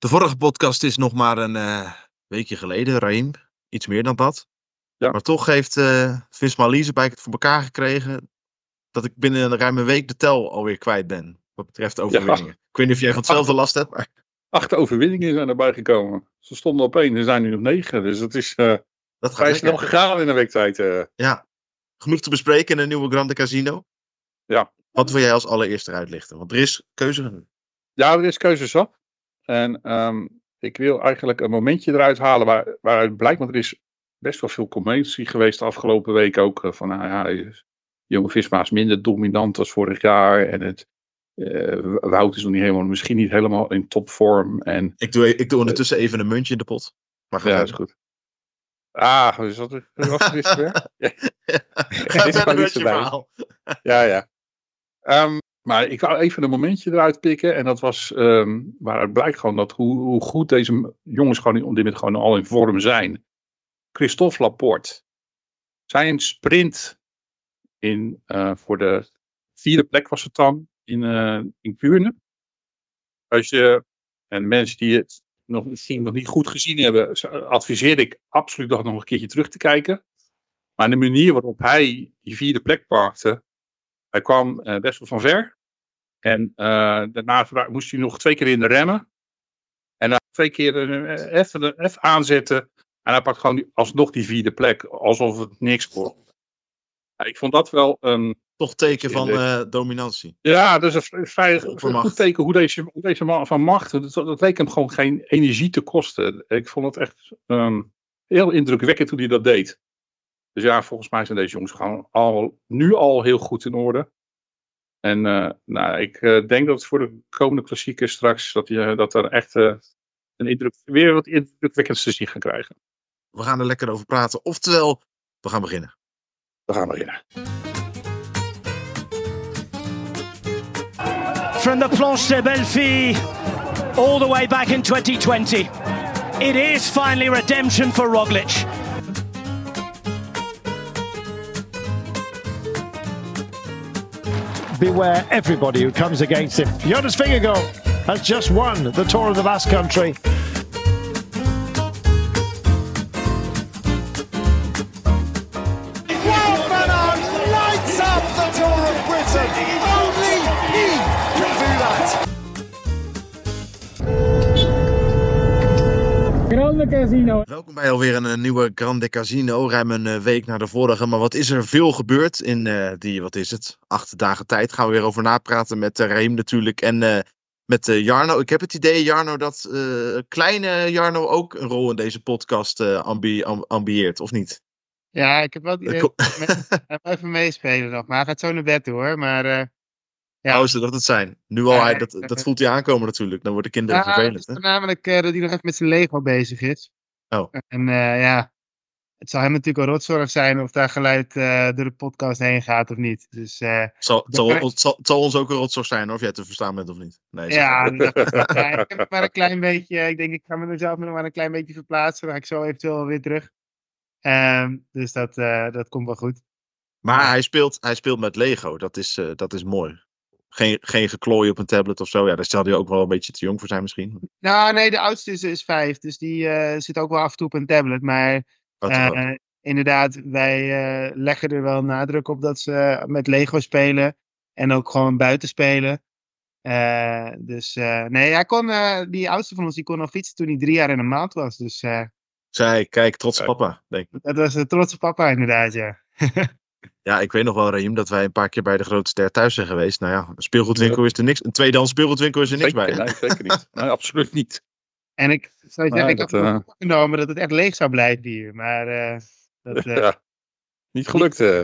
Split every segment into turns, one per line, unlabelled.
De vorige podcast is nog maar een uh, weekje geleden, Raim. Iets meer dan dat.
Ja.
Maar toch heeft uh, Visma Leasebike het voor elkaar gekregen dat ik binnen een week de tel alweer kwijt ben. Wat betreft overwinningen.
Ja.
Ik weet niet of jij van hetzelfde last hebt, maar...
Acht overwinningen zijn erbij gekomen. Ze stonden op één, er zijn nu nog negen. Dus het is uh,
dat
vrij snel gegaan in een week tijd. Uh.
Ja. Genoeg te bespreken in een nieuwe Grande Casino.
Ja.
Wat wil jij als allereerste eruit lichten? Want er is keuze.
Ja, er is keuze zat. En um, ik wil eigenlijk een momentje eruit halen waar, waaruit blijkt, want er is best wel veel commotie geweest de afgelopen week ook. Van nou ja, jonge Visma is minder dominant als vorig jaar. En het uh, Wout is nog niet helemaal, misschien niet helemaal in topvorm. En,
ik, doe, ik doe ondertussen uh, even een muntje in de pot.
Maar ja, dat is goed. Ah, is dat was weer? ja.
Ga verder met je verhaal.
Ja, ja. Um, maar ik wou even een momentje eruit pikken. En dat was waaruit blijkt gewoon dat hoe, hoe goed deze jongens gewoon op dit moment gewoon al in vorm zijn. Christophe Laporte. Zijn sprint in, uh, voor de vierde plek was het dan in, uh, in Kuurne. Als je, en mensen die het nog, misschien nog niet goed gezien hebben, adviseer ik absoluut dat nog een keertje terug te kijken. Maar de manier waarop hij die vierde plek pakte, hij kwam uh, best wel van ver. En uh, daarna moest hij nog twee keer in de remmen. En dan twee keer uh, even, even aanzetten. En hij pakt gewoon alsnog die vierde plek. Alsof het niks wordt. Ik vond dat wel een...
Toch teken van dominantie.
Ja, dat is een vrij goed teken hoe deze, hoe deze man van macht... Dat, dat leek hem gewoon geen energie te kosten. Ik vond het echt um, heel indrukwekkend hoe hij dat deed. Dus ja, volgens mij zijn deze jongens gewoon al, nu al heel goed in orde. En uh, nou, ik uh, denk dat voor de komende klassiekers straks, dat, je, dat er echt uh, een indruk, weer wat indrukwekkends te zien gaan krijgen.
We gaan er lekker over praten. Oftewel, we gaan beginnen.
We gaan beginnen.
From the Planche de Belleville, all the way back in 2020. It is finally redemption for Roglic.
Beware everybody who comes against him. Jonas Vingegaard has just won the Tour of the Basque Country.
Grande Casino.
Welkom bij alweer een, een nieuwe Grande Casino. Ruim een uh, week na de vorige. Maar wat is er veel gebeurd in uh, die, wat is het, acht dagen tijd. Gaan we weer over napraten met uh, Raim natuurlijk. En uh, met Jarno. Ik heb het idee, Jarno, dat kleine Jarno ook een rol in deze podcast ambi ambieert, of niet?
Ja, ik heb wel het idee even meespelen nog. Maar hij gaat zo naar bed hoor. Maar
ja. Oh, zou dat het zijn? Nu al, hij, dat, dat voelt hij aankomen natuurlijk. Dan worden kinderen
ja,
vervelend.
Het is voornamelijk uh, dat hij nog even met zijn Lego bezig is.
Oh.
En uh, ja, het zal hem natuurlijk wel rotzorg zijn of daar geluid uh, door de podcast heen gaat of niet. Dus,
het, zal, zal, het, zal, zal ons ook een rotzorg zijn of jij te verstaan bent of niet. Nee,
ja, dat, ja, ik heb maar een klein beetje, ik denk ik ga me er zelf nog maar een klein beetje verplaatsen. Dan ga ik zo eventueel weer terug. Um, dus dat, dat komt wel goed.
Maar hij speelt, hij speelt met Lego, dat is, dat is mooi geen, geen geklooi op een tablet of zo. Ja, daar zal hij ook wel een beetje te jong voor zijn misschien.
Nou, nee, de oudste is, is vijf. Dus die uh, zit ook wel af en toe op een tablet. Maar uh, inderdaad, wij uh, leggen er wel nadruk op dat ze met Lego spelen. En ook gewoon buiten spelen. dus nee, hij kon, die oudste van ons die kon al fietsen toen hij drie jaar en een maand was. Dus,
Zij, kijk, trots papa, denk ik.
Dat was een trotse papa inderdaad, ja.
Ja, ik weet nog wel, Raim, dat wij een paar keer bij de grote ster thuis zijn geweest. Nou ja, een speelgoedwinkel is er niks. Een tweedehands speelgoedwinkel is er niks
zeker,
bij.
Nee, zeker niet. Nee, absoluut niet.
En ik zou je zeggen,
Nee,
ik
dat,
had
eh,
uh... genomen dat het echt leeg zou blijven hier. Maar uh, dat, uh,
ja. Niet gelukt. eh.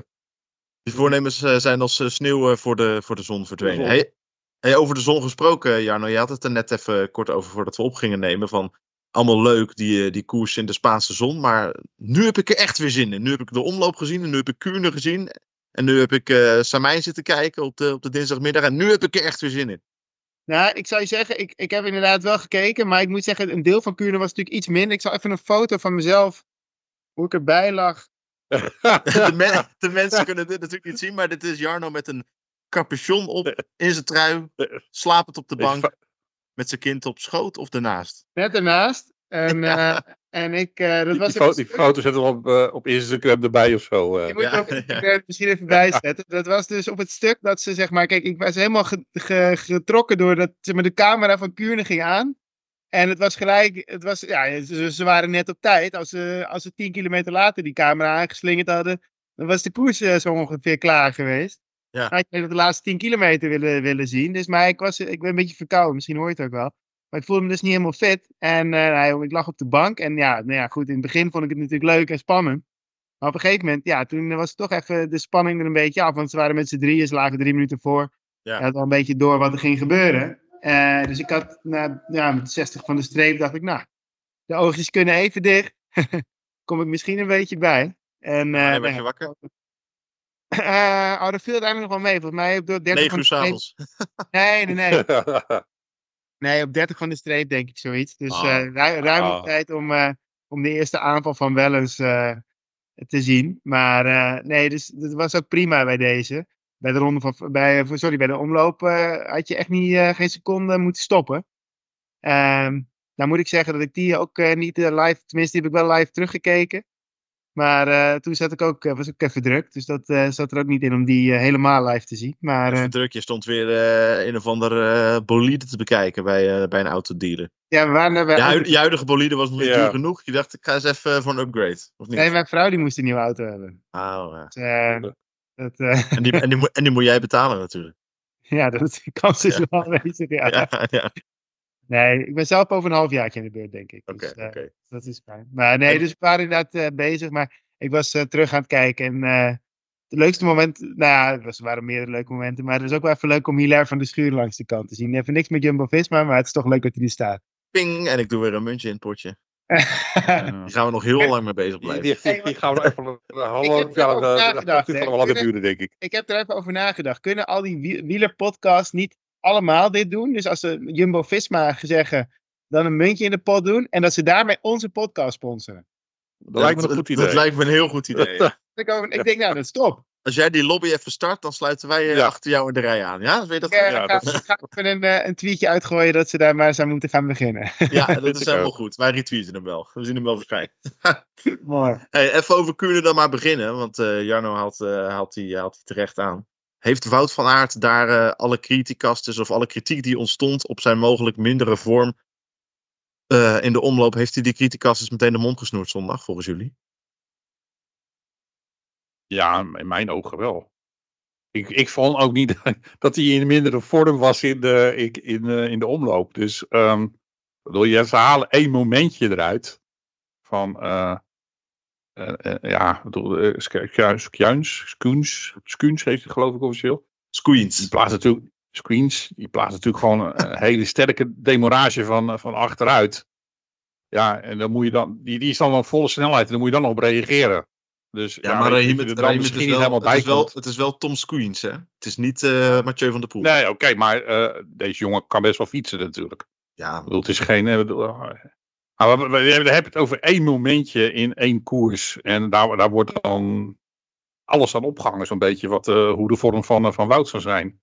Die voornemens uh, zijn als sneeuw uh, voor, de, voor de zon verdwenen.
zon.
Hey, hey, over de zon gesproken, Jarno, je had het er net even kort over voordat we op gingen nemen. Van allemaal leuk, die, die koers in de Spaanse zon. Maar nu heb ik er echt weer zin in. Nu heb ik de omloop gezien en nu heb ik Kuurne gezien. En nu heb ik uh, Samijn zitten kijken op de, op de dinsdagmiddag. En nu heb ik er echt weer zin in.
Nou, ik zou je zeggen, ik, ik heb inderdaad wel gekeken. Maar ik moet zeggen, een deel van Kuurne was natuurlijk iets minder. Ik zal even een foto van mezelf, hoe ik erbij lag.
de, men, de, mensen kunnen dit natuurlijk niet zien. Maar dit is Jarno met een capuchon op in zijn trui. Slapend op de bank. Met zijn kind op schoot of daarnaast?
Net ernaast. En,
Ja.
eh, en ik, eh, dat
Die,
was
die, foto zetten we op, eh, op Instagram erbij of zo. eh.
Je moet
Ja,
ook
ja.
Misschien even bijzetten. Dat was dus op het stuk dat ze, zeg maar, kijk, ik was helemaal ge- ge- getrokken door dat zeg maar, de camera van Kuurne ging aan. En het was gelijk, het was, ja, ze, ze waren net op tijd. Als ze, als ze tien kilometer later die camera aangeslingerd hadden, dan was de koers zo ongeveer klaar geweest.
Ja.
Ik had de laatste tien kilometer willen, willen zien. Dus, maar ik, was, ik ben een beetje verkouden, misschien hoor je het ook wel. Maar ik voelde me dus niet helemaal fit. En eh, nou, ik lag op de bank. En ja, nou ja, goed, in het begin vond ik het natuurlijk leuk en spannend. Maar op een gegeven moment, ja, toen was toch even de spanning er een beetje af. Want ze waren met z'n drieën, ze lagen drie minuten voor.
Ja.
Je had al een beetje door wat er ging gebeuren. Eh, dus ik had, na, ja, met 60 van de streep dacht ik, nou, de oogjes kunnen even dicht. Kom ik misschien een beetje bij. En, eh,
werd
nou
je
ja,
wakker?
Eh, oh, dat viel uiteindelijk nog wel mee. Volgens mij op door 30
9
van
uur
de streep-
s'avonds.
Nee, nee, nee. Nee, op 30 van de streep denk ik zoiets. Dus ru- ruim
Ah.
tijd om, eh, om de eerste aanval van Wellens te zien. Maar nee, dus dat was ook prima bij deze. Bij de ronde van, bij, sorry, bij de omloop had je echt niet, geen seconde moeten stoppen. Ehm nou moet ik zeggen dat ik die ook niet live, tenminste die heb ik wel live teruggekeken. Maar eh, toen zat ik ook, eh, was ik ook even druk. Dus dat eh, zat er ook niet in om die helemaal live te zien. Maar eh,
Even druk, je stond weer eh, een of ander eh, bolide te bekijken bij, eh, bij een autodealer.
ja, we waren er bij
Je, hui- je huidige bolide was nog niet
Ja.
duur genoeg. Je dacht, ik ga eens even voor een upgrade. Of niet?
Nee, mijn vrouw die moest een nieuwe auto hebben.
Ah, ja.
Dus, eh, dat, eh,
en, die, en, die, moet- en die moet jij betalen natuurlijk.
ja, dat kans is
Ja.
wel aanwezig. Ja.
Ja, ja.
Nee, ik ben zelf over een halfjaartje in de beurt, denk ik.
Oké,
Dus, eh,
oké.
Dat is fijn. Maar nee, dus we waren inderdaad eh, bezig. Maar ik was eh, terug aan het kijken. En eh het leukste moment, nou ja, was- er waren meerdere leuke momenten. Maar het is ook wel even leuk om Hilaire van de Schuur langs de kant te zien. Even niks met Jumbo-Visma, maar het is toch leuk dat hij er staat.
Ping, en ik doe weer een muntje in het potje. Die gaan we nog heel lang mee bezig blijven.
die, die, die gaan we even een
Ik
half
heb
jaar dat wel duren, denk ik.
ik heb er even over nagedacht. Kunnen al die wie- wielerpodcasts niet allemaal dit doen? Dus als ze Jumbo-Visma zeggen, dan een muntje in de pot doen. En dat ze daarmee onze podcast sponsoren.
Dat lijkt me een goed idee.
Dat lijkt me een heel goed idee. ja.
Ik, denk, nou, dat is top.
Als jij die lobby even start, dan sluiten wij eh,
Ja.
achter jou in de rij aan. Ja, weet dat?
Ik eh,
Ja,
ga,
dat-
ga even een, eh, een tweetje uitgooien dat ze daar maar eens aan moeten gaan beginnen.
Ja, dat is helemaal goed. Wij retweeten hem wel. We zien hem wel verschijnen.
Mooi.
Hey, even over Kuurne dan maar beginnen, want eh, Jarno haalt, eh, haalt, die, haalt die terecht aan. Heeft Wout van Aert daar eh, alle criticasters of alle kritiek die ontstond op zijn mogelijk mindere vorm eh, in de omloop, heeft hij die criticasters meteen de mond gesnoerd zondag, volgens jullie?
Ja, in mijn ogen wel. Ik, ik vond ook niet dat hij in mindere vorm was in de, in, eh, in de omloop. Dus ehm bedoel, je, ze halen één momentje eruit. Van, ja, eh, Sk- Sk- Skjuins, Skuns, Skuns heeft het geloof ik officieel. Die
Squeens.
plaatst natuurlijk, Screens, die plaatst natuurlijk gewoon een hele sterke demorage van, eh, van achteruit. Ja, en dan moet je dan, die, die is dan op volle snelheid en dan moet je dan nog op reageren. Dus
Ja, maar
je
het,
misschien
is wel,
helemaal
het, is wel, het is wel Tom Squeens, hè? Het is niet eh Mathieu van der Poel.
Nee, oké, maar eh, deze jongen kan best wel fietsen natuurlijk.
Ja,
Ik bedoel, het is geen... eh, eh, maar we, we, we hebben het over één momentje in één koers. En daar, daar wordt dan alles aan opgehangen, zo'n beetje, wat, eh, hoe de vorm van, eh, van Wout zou zijn.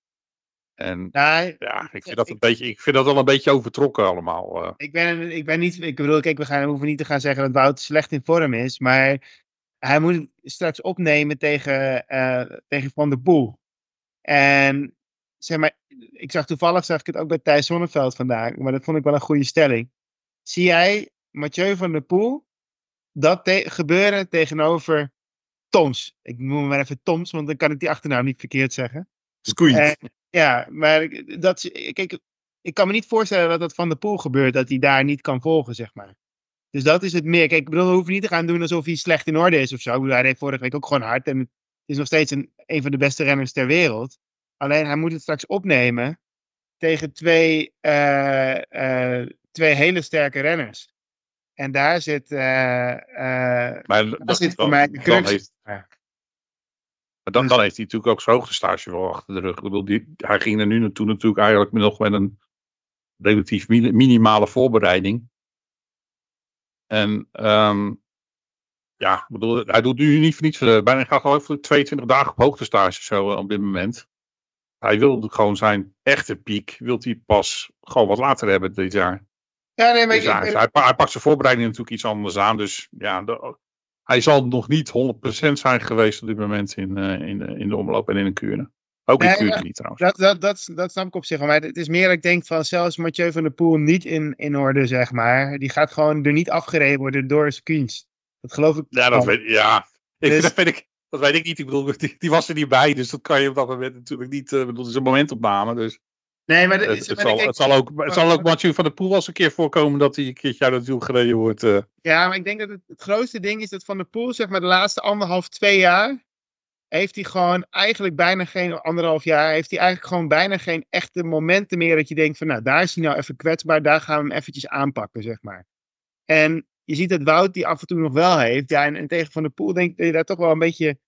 En
Nou,
ja, ik vind dat, een
ik-
beetje, ik vind dat wel een beetje overtrokken allemaal. eh.
ik ben, ik ben niet, ik bedoel, kijk, we, gaan, we hoeven niet te gaan zeggen dat Wout slecht in vorm is, maar hij moet straks opnemen tegen, tegen Van der Poel. En zeg maar, ik zag toevallig, zag ik het ook bij Thijs Zonneveld vandaag, maar dat vond ik wel een goede stelling. Zie jij Mathieu van der Poel dat te- gebeuren tegenover Toms? Ik noem hem maar even Toms, want dan kan ik die achternaam niet verkeerd zeggen.
Squeens.
Eh, ja, maar ik- dat, kijk, ik kan me niet voorstellen dat dat van de pool gebeurt, dat hij daar niet kan volgen, zeg maar. Dus dat is het meer. Kijk, ik bedoel, we hoeven niet te gaan doen alsof hij slecht in orde is of zo. Ik bedoel, hij reed vorige week ook gewoon hard en het is nog steeds een, een van de beste renners ter wereld. Alleen hij moet het straks opnemen tegen twee, eh, eh, twee hele sterke renners. En daar zit, eh, eh,
Maar
daar zit voor
dan-
mij de crux.
heeft, maar dan,
Dus-
dan heeft hij natuurlijk ook zijn hoogtestage wel achter de rug. Ik bedoel, die, hij ging er nu naartoe natuurlijk eigenlijk nog met een relatief mini- minimale voorbereiding. En ehm, ja, bedoel, hij doet nu niet voor niets. eh, bijna gaat geloof ik 22 dagen op hoogtestage zo op dit moment. hij wil gewoon zijn echte piek, wil hij pas gewoon wat later hebben dit jaar.
Ja, nee, maar
Dus
ik,
hij, hij, hij pakt zijn voorbereiding natuurlijk iets anders aan. Dus ja, de- hij zal nog niet 100% zijn geweest op dit moment in, eh, in, de, in de omloop en in een kuren. Ook in
Nee, ja.
niet trouwens.
dat, dat, dat, dat snap ik op zich wel. Maar het is meer dat ik denk van zelfs Mathieu van der Poel niet in, in orde, zeg maar. Die gaat gewoon er niet afgereden worden door Skuns. Dat geloof ik.
Ja, dat weet, ja. Ik,
Dus-
dat, weet ik, dat weet ik niet. Ik bedoel, die, die was er niet bij. Dus dat kan je op dat moment natuurlijk niet. eh, Ik bedoel, het is een momentopname. Dus
Nee, maar, de-
het, zal, het, zal ook, het zal ook Mathieu van der Poel wel eens een keer voorkomen dat hij een keertje uit het wiel gereden wordt. eh.
Ja, maar ik denk dat het, het grootste ding is dat Van der Poel, zeg maar, de laatste anderhalf, twee jaar. Heeft hij gewoon eigenlijk bijna geen, anderhalf jaar, heeft hij eigenlijk gewoon bijna geen echte momenten meer dat je denkt van, nou, daar is hij nou even kwetsbaar, daar gaan we hem eventjes aanpakken, zeg maar. En je ziet dat Wout die af en toe nog wel heeft, ja, en, en tegen Van der Poel denk ik dat je daar toch wel een beetje,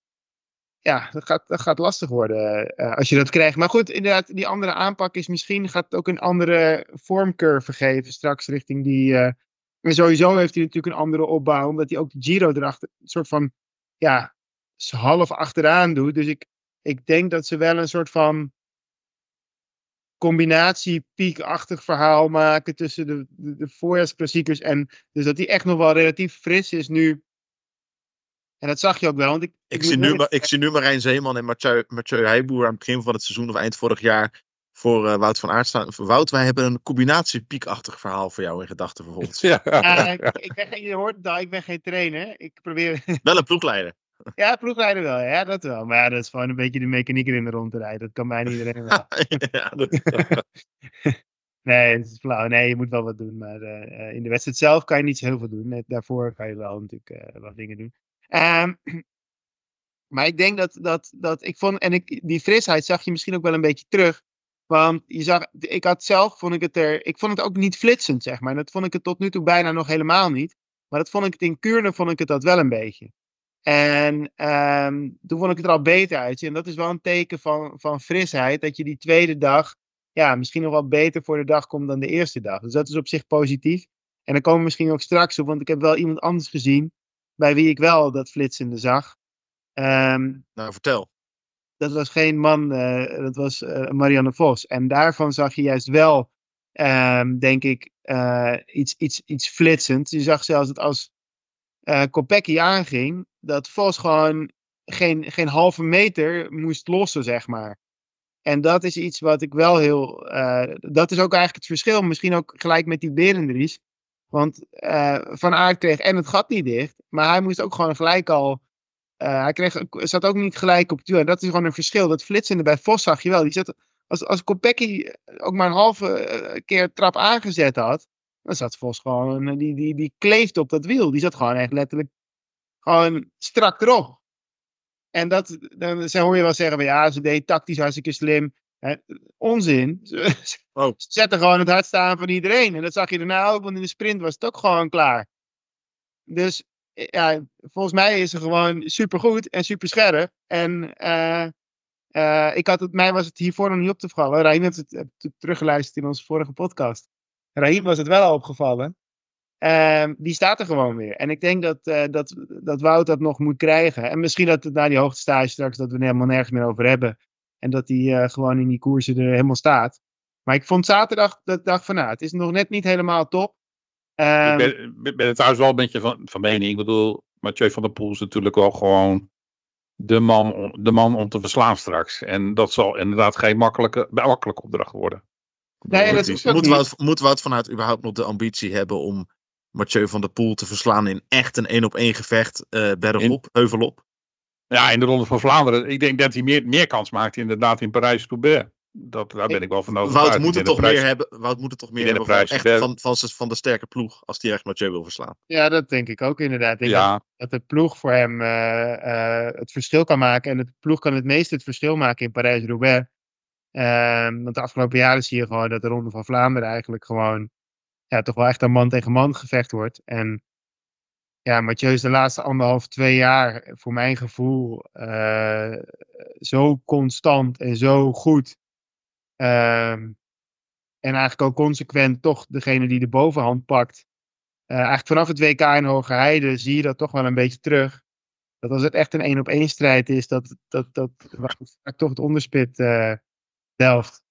ja, dat gaat, dat gaat lastig worden eh, als je dat krijgt. Maar goed, inderdaad, die andere aanpak is misschien, gaat ook een andere vormcurve geven straks richting die... eh, en sowieso heeft hij natuurlijk een andere opbouw, omdat hij ook de Giro erachter, een soort van, ja, half achteraan doet. Dus ik, ik denk dat ze wel een soort van combinatie piekachtig verhaal maken tussen de, de, de voorjaarsklassiekers en dus dat hij echt nog wel relatief fris is nu. En dat zag je ook wel, want ik,
Ik zie, nu, ik zie nu Marijn Zeeman en Mathieu, Mathieu Heijboer aan het begin van het seizoen of eind vorig jaar voor eh, Wout van Aert staan. Wout, wij hebben een combinatie piekachtig verhaal voor jou in gedachten vervolgens.
ja,
Ja, ik, ik ben geen, je hoort het al, ik ben geen trainer. Ik probeer,
Wel een ploegleider.
ja, ploegrijden wel, ja, dat wel. Maar ja, dat is gewoon een beetje de mechaniek erin rond te rijden. Dat kan bijna iedereen wel.
ja, dat-
Nee, het is flauw. Nee, je moet wel wat doen. Maar eh, eh, in de wedstrijd zelf kan je niet zo heel veel doen. Net daarvoor kan je wel natuurlijk eh, wat dingen doen. Ehm, maar ik denk dat, dat, dat ik vond, en ik, die frisheid zag je misschien ook wel een beetje terug. Want je zag, ik had zelf, vond ik het er, ik vond het ook niet flitsend, zeg maar. En dat vond ik het tot nu toe bijna nog helemaal niet. Maar dat vond ik het in Kuurne, vond ik het dat wel een beetje. En ehm, toen vond ik het er al beter uitzien. En dat is wel een teken van, van frisheid, dat je die tweede dag ja, misschien nog wel beter voor de dag komt dan de eerste dag. Dus dat is op zich positief. En dan komen we misschien ook straks op, want ik heb wel iemand anders gezien bij wie ik wel dat flitsende zag. Ehm,
nou, vertel.
dat was geen man, eh, dat was eh, Marianne Vos. En daarvan zag je juist wel, ehm, denk ik, eh, iets, iets, iets flitsend. Je zag zelfs dat als Kopecky aanging, dat Vos gewoon geen, geen halve meter moest lossen, zeg maar. En dat is iets wat ik wel heel. dat is ook eigenlijk het verschil. Misschien ook gelijk met die Berendries. Want eh, Van Aert kreeg en het gat niet dicht. Maar hij moest ook gewoon gelijk al. eh, hij kreeg, zat ook niet gelijk op het duel. En dat is gewoon een verschil. Dat flitsende bij Vos zag je wel. Die zat, als, als Kopecky ook maar een halve eh, keer trap aangezet had. Dan zat Vos gewoon. Die, die, die kleefde op dat wiel. Die zat gewoon echt letterlijk. Gewoon strak erop. En dat, dan hoor je wel zeggen, van, ja, ze deed tactisch hartstikke slim. Onzin. Ze,
Oh.
ze zetten gewoon het hardst aan van iedereen. En dat zag je daarna ook, want in de sprint was het ook gewoon klaar. Dus eh, ja, volgens mij is ze gewoon supergoed en super scherp. En eh, eh, ik had het, mij was het hiervoor nog niet op te vallen. Raim heeft het heeft het teruggeluisterd in onze vorige podcast. Raim was het wel al opgevallen. Ehm, die staat er gewoon weer. En ik denk dat, eh, dat, dat Wout dat nog moet krijgen. En misschien dat het na die hoogtestage straks dat we er helemaal nergens meer over hebben. En dat hij eh, gewoon in die koersen er helemaal staat. Maar ik vond zaterdag dat dacht van nou, het is nog net niet helemaal top. Ehm,
ik ben, ben- ben het trouwens wel een beetje van, van mening. Ik bedoel, Mathieu van der Poel is natuurlijk wel gewoon de man, om- de man om te verslaan straks. En dat zal inderdaad geen makkelijke, makkelijke opdracht worden.
Nee, dat
Moet-
is.
Wout, moet Wout van Aert überhaupt nog de ambitie hebben om Mathieu van der Poel te verslaan in echt een één op één gevecht eh bergop, heuvelop?
Ja, in de Ronde van Vlaanderen. Ik denk dat hij meer, meer kans maakt inderdaad in Parijs-Roubaix. Dat, daar ben ik wel van overtuigd.
Wout moet het toch meer hebben, Wout moet het toch meer hebben van, echt
de-
van, van, van de sterke ploeg als die echt Mathieu wil verslaan.
Ja, dat denk ik ook inderdaad. Ik denk dat,
Ja,
dat de ploeg voor hem eh, eh, het verschil kan maken. En de ploeg kan het meeste het verschil maken in Parijs-Roubaix. Ehm, want de afgelopen jaren zie je gewoon dat de Ronde van Vlaanderen eigenlijk gewoon ja, toch wel echt een man tegen man gevecht wordt. En ja, Mathieu is de laatste anderhalf, twee jaar voor mijn gevoel eh, zo constant en zo goed. Ehm, en eigenlijk ook consequent toch degene die de bovenhand pakt. Eh, eigenlijk vanaf het WK in Hoge Heide zie je dat toch wel een beetje terug. Dat als het echt een één op één strijd is, dat, dat, dat vaak toch het onderspit eh, Delft.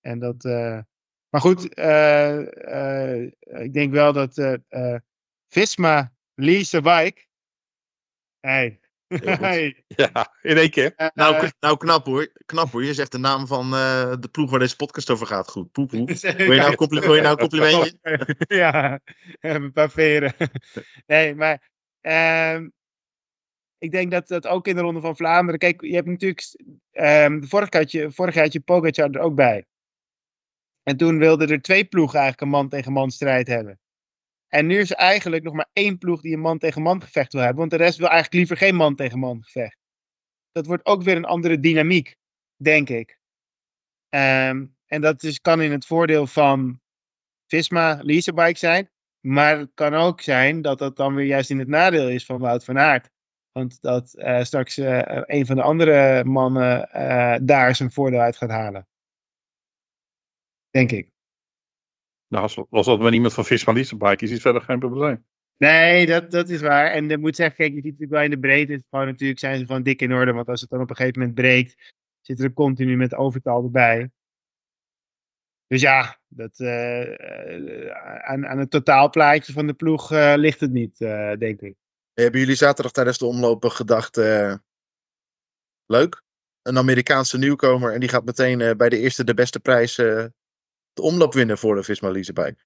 En dat, maar goed, ik denk wel dat Visma, Lise Wijk. Hey. hey.
Ja, in één keer.
nou, nou, knap hoor. Knap hoor. Je zegt de naam van de ploeg waar deze podcast over gaat. Goed. Poepoe. Wil je nou een, compli wil je nou complimentje?
ja, een paar veren. nee, maar ehm, ik denk dat dat ook in de Ronde van Vlaanderen. Kijk, je hebt natuurlijk. Um, vorig, had je, vorig jaar had je Pogacar er ook bij. En toen wilden er twee ploegen eigenlijk een man tegen man strijd hebben. En nu is er eigenlijk nog maar één ploeg die een man tegen man gevecht wil hebben. Want de rest wil eigenlijk liever geen man tegen man gevecht. Dat wordt ook weer een andere dynamiek, denk ik. Um, en dat is, kan in het voordeel van Visma, Leasebike zijn. Maar het kan ook zijn dat dat dan weer juist in het nadeel is van Wout van Aert. Want dat uh, straks uh, een van de andere mannen uh, daar zijn voordeel uit gaat halen. Denk ik.
Nou, als, als dat met iemand van Visma Leasebike is, is verder geen probleem.
Nee, dat, dat is waar. En ik moet zeggen, kijk, je ziet natuurlijk wel in de breedte. Gewoon natuurlijk zijn ze gewoon dik in orde. Want als het dan op een gegeven moment breekt, zit er continu met overtal erbij. Dus ja, dat, uh, aan, aan het totaalplaatje van de ploeg uh, ligt het niet, denk ik.
Hebben jullie zaterdag tijdens de omlopen gedacht, leuk? Een Amerikaanse nieuwkomer en die gaat meteen bij de eerste de beste prijs de omloop winnen voor de Visma Leasebike?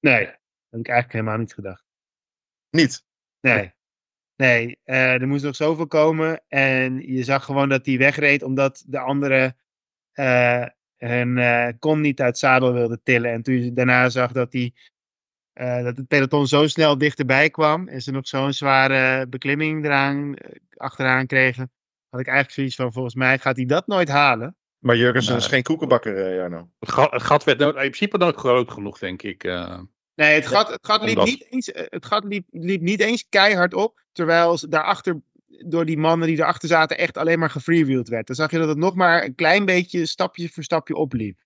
Nee, dat heb ik eigenlijk helemaal niet gedacht.
Niet?
Nee. Nee, er moest nog zoveel komen en je zag gewoon dat hij wegreed omdat de andere uh, kon niet uit zadel wilde tillen. En toen je daarna zag dat, die, dat het peloton zo snel dichterbij kwam en ze nog zo'n zware beklimming eraan, achteraan kregen, had ik eigenlijk zoiets van, volgens mij gaat hij dat nooit halen.
Maar Jurgensen is geen koekenbakker, uh, Jarno.
Het gat, het gat werd in principe nooit groot genoeg, denk ik.
Nee, het gat, het gat, liep, niet eens, het gat liep, liep niet eens keihard op, terwijl daarachter door die mannen die erachter zaten echt alleen maar gefreewheeld werd. Dan zag je dat het nog maar een klein beetje stapje voor stapje opliep.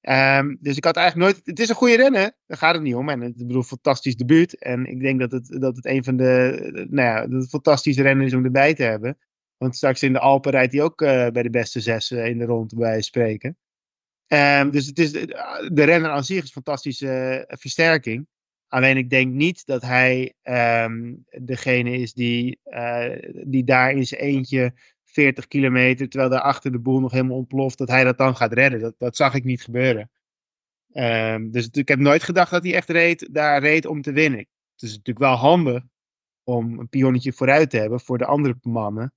Um, dus ik had eigenlijk nooit. Het is een goede rennen, daar gaat het niet om. En ik bedoel, fantastisch debuut. En ik denk dat het, dat het een van de. Nou ja, dat het fantastische rennen is om erbij te hebben. Want straks in de Alpen rijdt hij ook uh, bij de beste zes in de rond bij spreken. Um, dus het is, de renner aan zich is een fantastische uh, versterking. Alleen ik denk niet dat hij um, degene is die, die daar in zijn eentje 40 kilometer, terwijl daar achter de boel nog helemaal ontploft, dat hij dat dan gaat redden. Dat, dat zag ik niet gebeuren. Um, dus ik heb nooit gedacht dat hij echt reed, daar reed om te winnen. Het is natuurlijk wel handig om een pionnetje vooruit te hebben voor de andere mannen.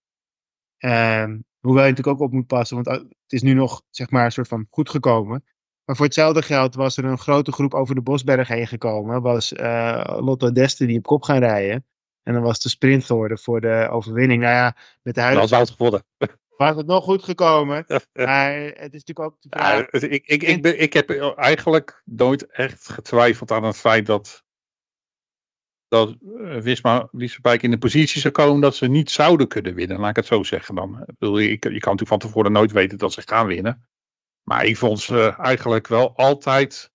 Um, hoewel je natuurlijk ook op moet passen, want het is nu nog zeg maar een soort van goed gekomen. Maar voor hetzelfde geld was er een grote groep over de Bosberg heen gekomen. Was uh, Lotto Deste die op kop gaan rijden. En dan was de sprint geworden voor de overwinning. Nou ja, met de huidige...
Dat was geworden.
Was het nog goed gekomen. maar het is natuurlijk ook...
Ja, ik, ik, ik, ben, ik heb eigenlijk nooit echt getwijfeld aan het feit dat dat Wisma Liesebijk in de positie zou komen dat ze niet zouden kunnen winnen. Laat ik het zo zeggen dan. Ik bedoel, je, je kan natuurlijk van tevoren nooit weten dat ze gaan winnen. Maar ik vond ze eigenlijk wel altijd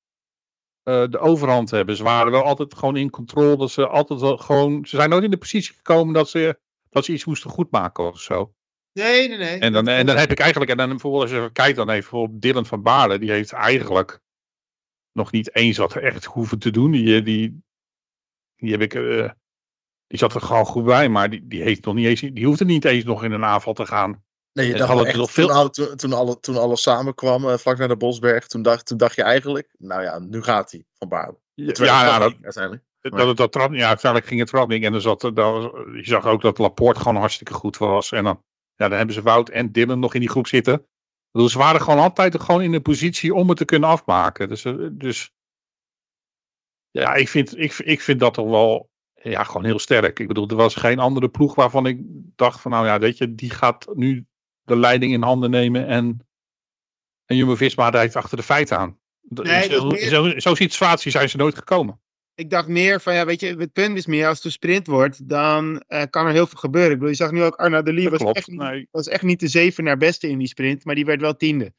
uh, de overhand hebben. Ze waren wel altijd gewoon in controle. Dat ze, altijd wel gewoon, ze zijn nooit in de positie gekomen dat ze, dat ze iets moesten goedmaken of zo.
Nee, nee, nee.
En dan, en dan heb ik eigenlijk, en dan bijvoorbeeld als je kijkt dan even op Dylan van Baarle, die heeft eigenlijk nog niet eens wat echt hoeven te doen. Die, die, die heb ik, uh, die zat er gewoon goed bij, maar die, die, heeft nog niet eens, die hoefde niet eens nog in een aanval te gaan.
Nee, je dacht echt, nog veel... toen, toen, toen, alle, toen alles samenkwam, uh, vlak naar de Bosberg, toen dacht, toen dacht je eigenlijk, nou ja, nu gaat hij van Baarle.
Ja, ja nou, dat, uiteindelijk. Dat, dat, dat, ja, uiteindelijk ging het trap niet. En dan zat, dan, je zag ook dat Laporte gewoon hartstikke goed was. En dan, ja, dan hebben ze Wout en Dylan nog in die groep zitten. Dus ze waren gewoon altijd gewoon in de positie om het te kunnen afmaken. Dus, dus ja, ik vind, ik, ik vind dat toch wel ja, gewoon heel sterk. Ik bedoel, er was geen andere ploeg waarvan ik dacht van nou ja, weet je, die gaat nu de leiding in handen nemen en, en Jumbo-Visma rijdt achter de feiten aan. Nee, zo, meer... zo, Zo'n situatie zijn ze nooit gekomen.
Ik dacht meer van, ja, weet je, het punt is meer, als het een sprint wordt, dan uh, kan er heel veel gebeuren. Ik bedoel, je zag nu ook Arna de Lee was, echt, nee. was echt niet de zeven naar beste in die sprint, maar die werd wel tiende.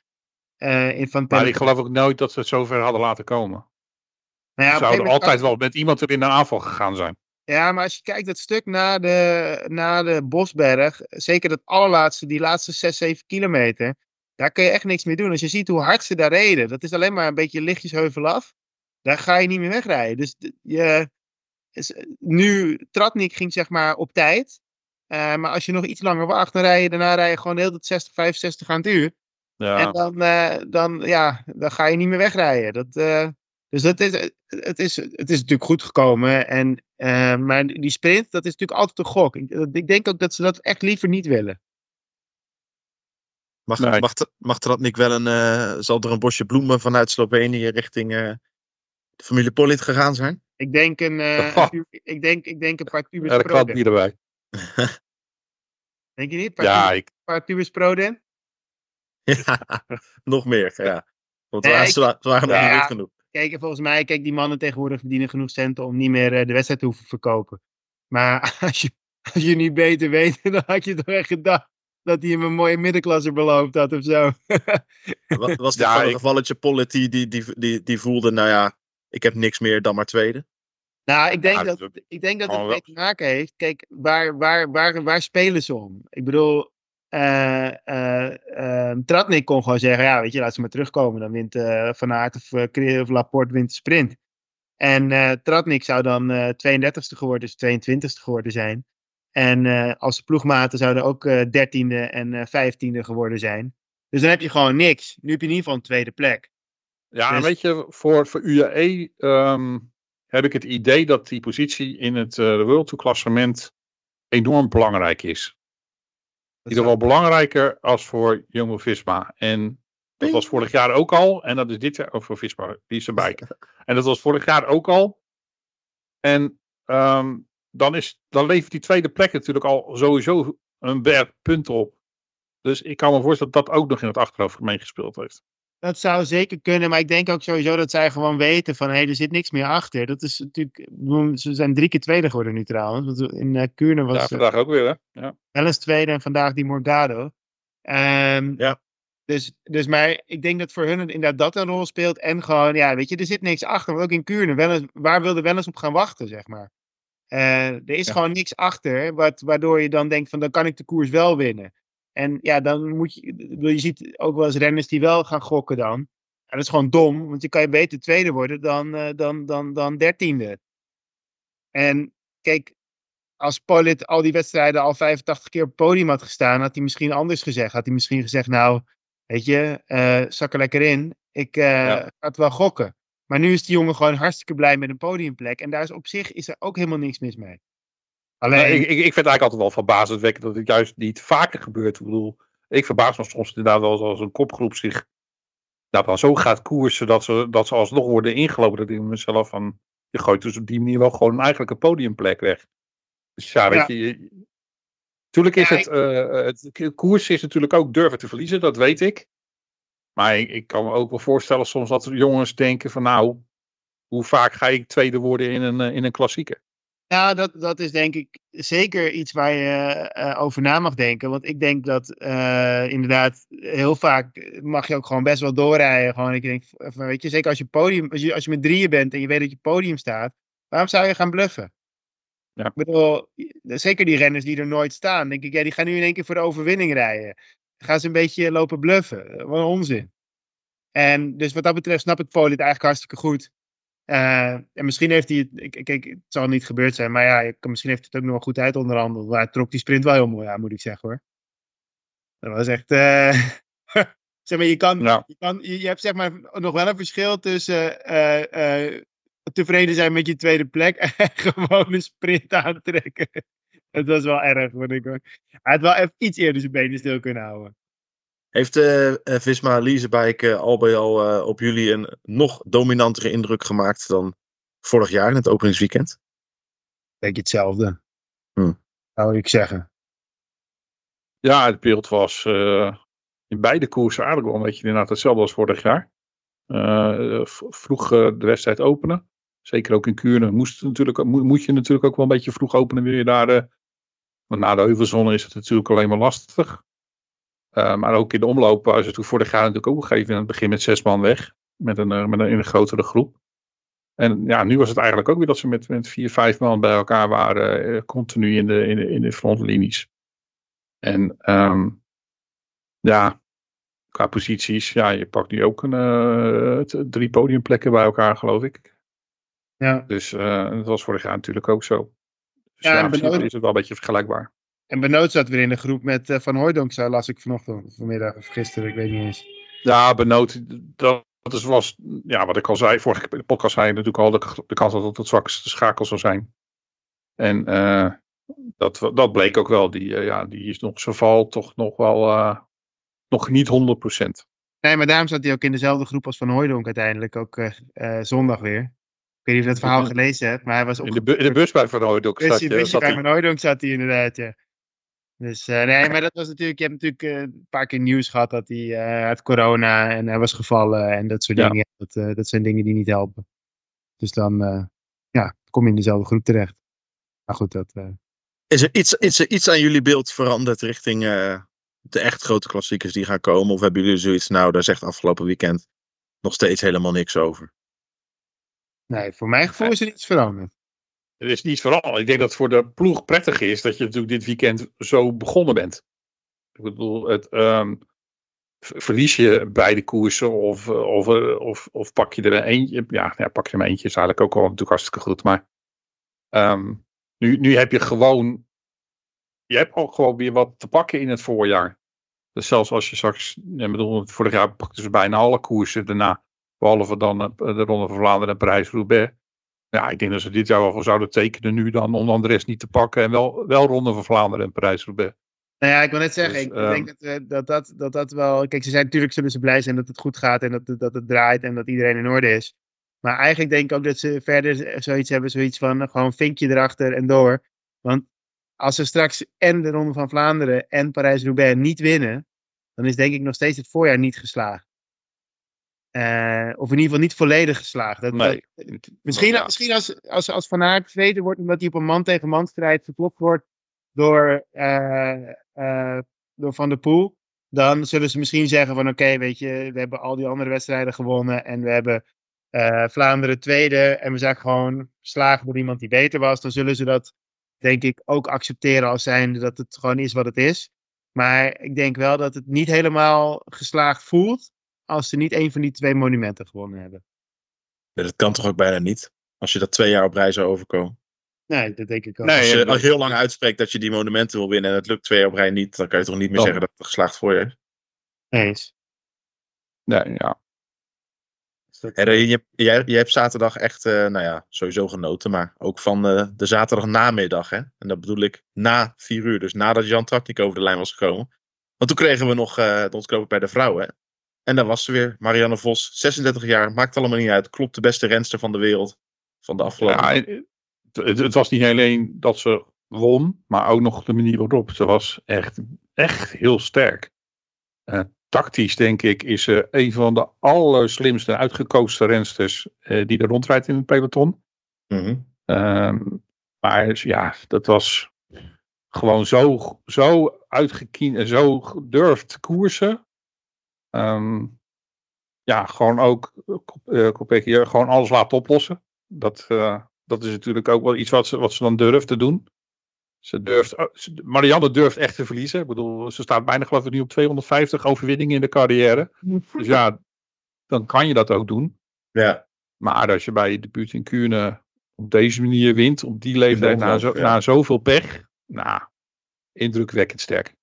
Uh, in van
maar ik geloof ook nooit dat ze het zover hadden laten komen. Nou ja, ze zouden altijd wel met iemand er in een aanval gegaan zijn.
Ja, maar als je kijkt dat stuk naar de, naar de Bosberg, zeker dat allerlaatste, die laatste 6, 7 kilometer, daar kun je echt niks mee doen. Als je ziet hoe hard ze daar reden, dat is alleen maar een beetje lichtjes heuvel af. Daar ga je niet meer wegrijden. Dus je, nu, Tratnik ging zeg maar op tijd. Uh, maar als je nog iets langer wacht, dan rij je daarna rij je gewoon de hele tijd 60, 65 aan het uur. Ja. En dan, uh, dan, ja, dan ga je niet meer wegrijden. Dat, uh, dus dat is, het, is, het is natuurlijk goed gekomen. En, maar die sprint, dat is natuurlijk altijd een gok. Ik, ik, denk ook dat ze dat echt liever niet willen.
Mag, nee. mag, mag wel een, zal er een bosje bloemen vanuit Slovenië richting de familie Polit gegaan zijn?
Ik denk een, uh, ik denk, ik denk een paar tubus ja,
Proden. bier erbij.
denk je niet? Een paar, ja, tubus, ik... paar tubus Proden?
Ja, nog meer, ja. Want nee, waren, ze waren nog niet genoeg.
Kijk, volgens mij, kijk, die mannen tegenwoordig verdienen genoeg centen om niet meer uh, de wedstrijd te hoeven verkopen. Maar als je, als je niet beter weet, dan had je toch echt gedacht dat hij hem een mooie middenklasse beloofd had of zo.
Was, was dit ja, een gevalletje Pollet die, die, die, die, die voelde, nou ja, ik heb niks meer dan maar tweede?
Nou, ik denk, dat, ik denk dat het mee te maken heeft. Kijk, waar, waar, waar, waar spelen ze om? Ik bedoel, uh, uh, Tratnik kon gewoon zeggen: ja, weet je, laat ze maar terugkomen. Dan wint uh, Van Aert of, of Laporte wint de sprint. En Tratnik zou dan 32e geworden, dus 22e geworden zijn. En als ploegmaten zouden ook 13e en 15e geworden zijn. Dus dan heb je gewoon niks. Nu heb je in ieder geval een tweede plek.
Ja, dus... weet je, voor, voor UAE um, heb ik het idee dat die positie in het World Tour klassement enorm belangrijk is. In ieder geval belangrijker als voor Jumbo Visma. En dat was vorig jaar ook al. En dat is dit jaar ook voor Visma, die is erbij. en dat was vorig jaar ook al. En um, dan, is, dan levert die tweede plek natuurlijk al sowieso een berg punten op. Dus ik kan me voorstellen dat dat ook nog in het achterhoofd meegespeeld heeft.
Dat zou zeker kunnen, maar ik denk ook sowieso dat zij gewoon weten van hé, hey, er zit niks meer achter. Dat is natuurlijk, ze zijn drie keer tweede geworden nu trouwens. Want in uh, Kuurne was. Ja,
vandaag ook weer hè. Ja.
Wel eens tweede en vandaag die Morgado. Um,
ja.
Dus, dus maar ik denk dat voor hun inderdaad dat een rol speelt. En gewoon, ja, weet je, er zit niks achter. Want ook in Kuurne, wel eens, waar wilde wel eens op gaan wachten, zeg maar. Uh, er is gewoon niks achter, wat, waardoor je dan denkt van dan kan ik de koers wel winnen. En ja, dan moet je, je ziet ook wel eens renners die wel gaan gokken dan. En dat is gewoon dom, want je kan je beter tweede worden dan, uh, dan, dan, dan dertiende. En kijk, als Polit al die wedstrijden al 85 keer op het podium had gestaan, had hij misschien anders gezegd. Had hij misschien gezegd, nou, weet je, uh, zak er lekker in. Ik uh, ja. ga het wel gokken. Maar nu is die jongen gewoon hartstikke blij met een podiumplek. En daar is op zich is er ook helemaal niks mis mee.
Alleen... ik, ik, ik vind het eigenlijk altijd wel verbazendwekkend dat het juist niet vaker gebeurt. Ik bedoel, ik verbaas me soms inderdaad wel als een kopgroep zich nou, dan zo gaat koersen dat ze, dat ze alsnog worden ingelopen. Dat ik mezelf van, je gooit dus op die manier wel gewoon eigenlijk een podiumplek weg. Dus ja, weet ja. je, Tuurlijk is ja, het, uh, het koers is natuurlijk ook durven te verliezen, dat weet ik. Maar ik, ik, kan me ook wel voorstellen soms dat jongens denken van nou, hoe vaak ga ik tweede worden in een, in een klassieker?
Ja, dat, dat is denk ik zeker iets waar je uh, over na mag denken. Want ik denk dat uh, inderdaad heel vaak mag je ook gewoon best wel doorrijden. Gewoon, ik denk, weet je, zeker als je, podium, als je, als je met drieën bent en je weet dat je podium staat, waarom zou je gaan bluffen? Ja. Ik bedoel, zeker die renners die er nooit staan, denk ik, ja, die gaan nu in één keer voor de overwinning rijden. Dan gaan ze een beetje lopen bluffen. Wat een onzin. En dus wat dat betreft snap ik Polit eigenlijk hartstikke goed. Uh, en misschien heeft hij het, kijk, het zal niet gebeurd zijn, maar ja, misschien heeft het ook nog wel goed uit onderhandeld. Maar hij trok die sprint wel heel mooi aan, moet ik zeggen hoor. Dat was echt, uh, zeg maar, je kan, je, kan je, hebt zeg maar nog wel een verschil tussen uh, tevreden zijn met je tweede plek en gewoon een sprint aantrekken. Het was wel erg, vond ik hoor. Hij had wel even iets eerder zijn benen stil kunnen houden.
Heeft uh, Visma Leasebike uh, al bij al uh, op jullie een nog dominantere indruk gemaakt dan vorig jaar in het openingsweekend?
Denk je hetzelfde. Hm. Zou ik zeggen.
Ja, het beeld was in beide koersen eigenlijk wel een beetje inderdaad hetzelfde als vorig jaar. vroeg de wedstrijd openen. Zeker ook in Kuurne moest natuurlijk, moet je natuurlijk ook wel een beetje vroeg openen. Wil je daar, want na de heuvelzone is het natuurlijk alleen maar lastig. Uh, maar ook in de omloop was het vorig jaar natuurlijk ook gegeven in het begin met zes man weg. Met een, uh, met een, in een grotere groep. En ja, nu was het eigenlijk ook weer dat ze met, met vier, vijf man bij elkaar waren. Uh, continu in de, in de, in de frontlinies. En um, ja, qua posities, ja, je pakt nu ook een, drie podiumplekken bij elkaar, geloof ik.
Ja.
Dus dat was vorig jaar natuurlijk ook zo. Dus
Ja,
ja,
en
in principe
Benoot-
is het wel een beetje vergelijkbaar.
En Benoot zat weer in de groep met eh, Van Hooijdonk, zo las ik vanochtend, vanmiddag of gisteren, ik weet niet eens.
Ja, benoot, dat, is, was, ja, wat ik al zei, vorige keer in de podcast zei je natuurlijk al, de, de kans dat het het zwakste schakel zou zijn. En eh, dat, dat bleek ook wel, die, eh, ja, die is nog zijn val toch nog wel, nog niet 100%.
Nee, maar daarom zat hij ook in dezelfde groep als Van Hooijdonk uiteindelijk, ook zondag weer. Ik weet niet of je dat verhaal gelezen hebt, maar hij was
In
op
de, bu- in de bus bij Van Hooydonk zat je. zat
bij. Van Hooijdonk zat hij inderdaad, ja. Dus eh, nee, maar dat was natuurlijk, je hebt natuurlijk eh, een paar keer nieuws gehad dat hij had corona en hij was gevallen en dat soort
Ja.
dingen. Dat, dat zijn dingen die niet helpen. Dus dan ja, kom je in dezelfde groep terecht. Maar goed, dat,
Is er iets, is er iets aan jullie beeld veranderd richting de echt grote klassiekers die gaan komen? Of hebben jullie zoiets, nou, daar zegt afgelopen weekend nog steeds helemaal niks over?
nee, voor mijn gevoel is er iets veranderd.
Er is niet vooral. Ik denk dat het voor de ploeg prettig is dat je natuurlijk dit weekend zo begonnen bent. Ik bedoel, het, v- verlies je beide koersen of, eh, of, eh, of, of pak je er een eentje. Ja, ja, pak je er maar eentje is eigenlijk ook al natuurlijk hartstikke goed. Maar ehm, nu, nu heb je gewoon. Je hebt ook gewoon weer wat te pakken in het voorjaar. Dus zelfs als je straks. Ik bedoel, vorig jaar pakten ze bijna alle koersen daarna. Behalve dan eh, de Ronde van Vlaanderen en Parijs-Roubaix. Ja, ik denk dat ze dit jaar wel voor zouden tekenen nu dan om dan de rest niet te pakken. En wel, wel Ronde van Vlaanderen en Parijs-Roubaix.
Nou ja, ik wil net zeggen,
Dus,
ik
ehm,
denk dat, eh, dat, dat, dat dat wel... Kijk, ze zijn natuurlijk zullen ze blij zijn dat het goed gaat en dat, het- dat het draait en dat iedereen in orde is. Maar eigenlijk denk ik ook dat ze verder zoiets hebben, zoiets van eh, gewoon vinkje erachter en door. Want als ze straks en de Ronde van Vlaanderen en Parijs-Roubaix niet winnen, dan is denk ik nog steeds het voorjaar niet geslaagd. Eh, of in ieder geval niet volledig geslaagd. Dat,
Nee.
dat- misschien
Ja.
misschien als, als, als Van Aert tweede wordt omdat hij op een man-tegen-man strijd verklopt wordt door, eh, eh, door Van der Poel. Dan zullen ze misschien zeggen van oké, weet je, we hebben al die andere wedstrijden gewonnen. En we hebben Vlaanderen tweede. En we zijn gewoon geslagen door iemand die beter was. Dan zullen ze dat denk ik ook accepteren als zijnde dat het gewoon is wat het is. Maar ik denk wel dat het niet helemaal geslaagd voelt. Als ze niet een van die twee monumenten gewonnen hebben.
Ja, dat kan toch ook bijna niet? Als je dat twee jaar op rij zou overkomen.
Nee, dat denk ik ook.
Nee,
Als je, als je heel lang uitspreekt dat je die monumenten wil winnen en het lukt twee jaar op rij niet, dan kan je toch niet meer
Dan-
zeggen dat het geslaagd voorjaar is.
Eens.
Nee, ja.
Je, jij, jij hebt zaterdag echt, eh, nou ja, sowieso genoten, maar ook van eh, de zaterdag namiddag. Hè? En dat bedoel ik na vier uur, dus nadat Jan Tratnik over de lijn was gekomen. Want toen kregen we nog uh, de ontknoping bij de vrouwen. En daar was ze weer, Marianne Vos, 36 jaar, maakt allemaal niet uit. Klopt de beste renster van de wereld van de afgelopen.
Ja, het, het was niet alleen dat ze won, maar ook nog de manier waarop. Ze was echt, echt heel sterk. Eh, tactisch, denk ik, is ze een van de allerslimste en uitgekozen rensters eh, die er rondrijdt in het peloton.
Mhm.
Ehm, maar ja, dat was gewoon zo, zo uitgekiend en zo durft koersen. Ehm, ja, gewoon ook uh, gewoon alles laten oplossen. Dat, uh, dat is natuurlijk ook wel iets wat ze, wat ze dan durft te doen. Ze durft, Marianne durft echt te verliezen. Ik bedoel, ze staat bijna geloof ik nu op 250 overwinningen in de carrière. Dus ja, dan kan je dat ook doen.
Ja.
Maar als je bij je debuut in Kuurne op deze manier wint, op die leeftijd, na, zo, ja. na zoveel pech, nou, indrukwekkend sterk.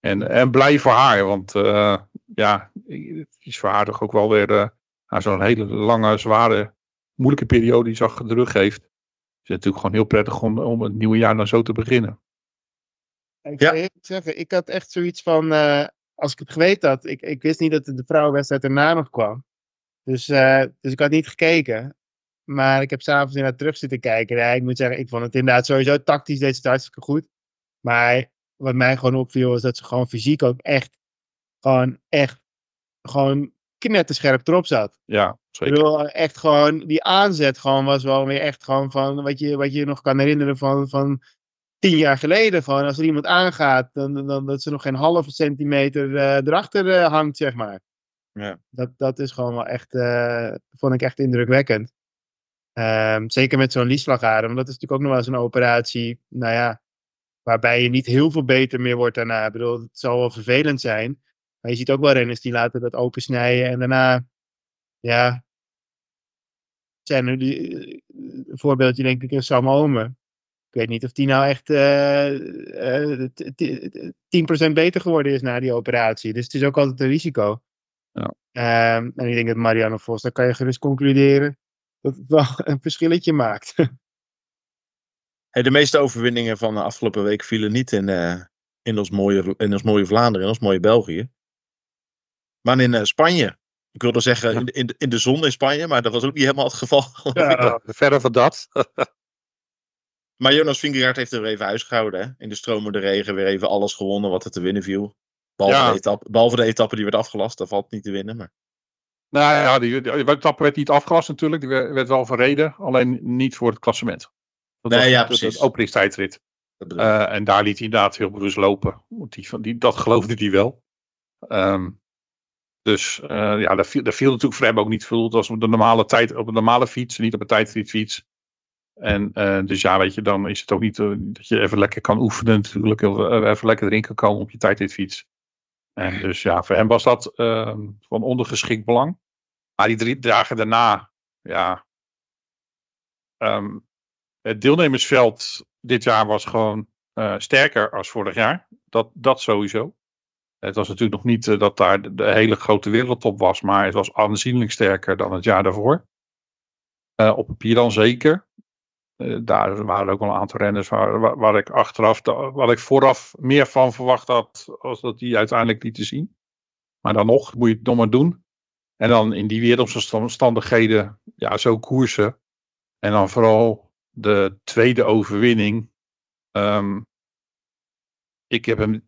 En, en blij voor haar, want uh, ja, het is voor haar toch ook wel weer uh, na zo'n hele lange, zware, moeilijke periode die ze achter de rug heeft. Is het natuurlijk gewoon heel prettig om, om het nieuwe jaar dan zo te beginnen.
Ik ja. zou zeggen, ik had echt zoiets van, uh, als ik het geweten had, ik, ik wist niet dat de vrouwenwedstrijd erna nog kwam. Dus, uh, dus ik had niet gekeken. Maar ik heb s'avonds inderdaad terug zitten kijken. Ja, ik moet zeggen, ik vond het inderdaad sowieso tactisch het hartstikke goed. Maar wat mij gewoon opviel is dat ze gewoon fysiek ook echt, gewoon echt, gewoon knetterscherp erop zat.
Ja, zeker.
Ik bedoel, echt gewoon, die aanzet gewoon was wel weer echt gewoon van, wat je, wat je nog kan herinneren van, van tien jaar geleden. Gewoon als er iemand aangaat, dan, dan dat ze nog geen halve centimeter uh, erachter uh, hangt, zeg maar.
Ja.
Dat, dat is gewoon wel echt, uh, vond ik echt indrukwekkend. Um, zeker met zo'n lieslagader, want dat is natuurlijk ook nog wel eens een operatie, nou ja, waarbij je niet heel veel beter meer wordt daarna. Ik bedoel, het zal wel vervelend zijn. Maar je ziet ook wel renners die laten dat opensnijden en daarna, ja, zijn er die, een voorbeeldje denk ik in Sam Omen. Ik weet niet of die nou echt eh, eh, t- t- 10% beter geworden is na die operatie. Dus het is ook altijd een risico.
Ja.
Ehm, en ik denk dat Marianne Vos, daar kan je gerust concluderen dat het wel een verschilletje maakt.
Hey, de meeste overwinningen van de afgelopen week vielen niet in, eh, in, ons, mooie, in ons mooie Vlaanderen, in ons mooie België. Maar in eh, Spanje. Ik wilde zeggen in, in, in de zon in Spanje, maar dat was ook niet helemaal het geval.
Ja, verder van dat.
Maar Jonas Vingegaard heeft er weer even huisgehouden. Hè? In de stromende regen weer even alles gewonnen wat er te winnen viel. Behalve,
Ja.
de, etappe, behalve de etappe die werd afgelast, daar valt niet te winnen. Maar...
Nou ja, die, die, die etappe werd niet afgelast natuurlijk. Die werd, werd wel verreden. Alleen niet voor het klassement. Dat
Nee,
was
ja, precies.
De openingstijdrit. Eh, en daar liet hij inderdaad heel bewust lopen. Want die, van- die, dat geloofde hij wel. Ehm, dus eh, ja, daar viel, daar viel natuurlijk voor hem ook niet veel. Was op de normale tijd, op een normale fiets, niet op een tijdritfiets. En eh, dus ja, weet je, dan is het ook niet eh, dat je even lekker kan oefenen natuurlijk. Even lekker erin kan komen op je tijdritfiets. En dus ja, voor hem was dat ehm, van ondergeschikt belang. Maar die drie dagen daarna, ja. ehm, het deelnemersveld dit jaar was gewoon sterker als vorig jaar. Dat, dat sowieso. Het was natuurlijk nog niet eh, dat daar de, hele grote wereldtop was, maar het was aanzienlijk sterker dan het jaar daarvoor. Eh, op papier dan zeker. Eh, daar waren ook wel een aantal renners waar, ik achteraf, waar ik vooraf meer van verwacht had, als dat die uiteindelijk lieten zien. Maar dan nog, moet je het nog maar doen. En dan in die wereldomstandigheden, ja, zo koersen. En dan vooral de tweede overwinning. Ehm, ik, heb hem,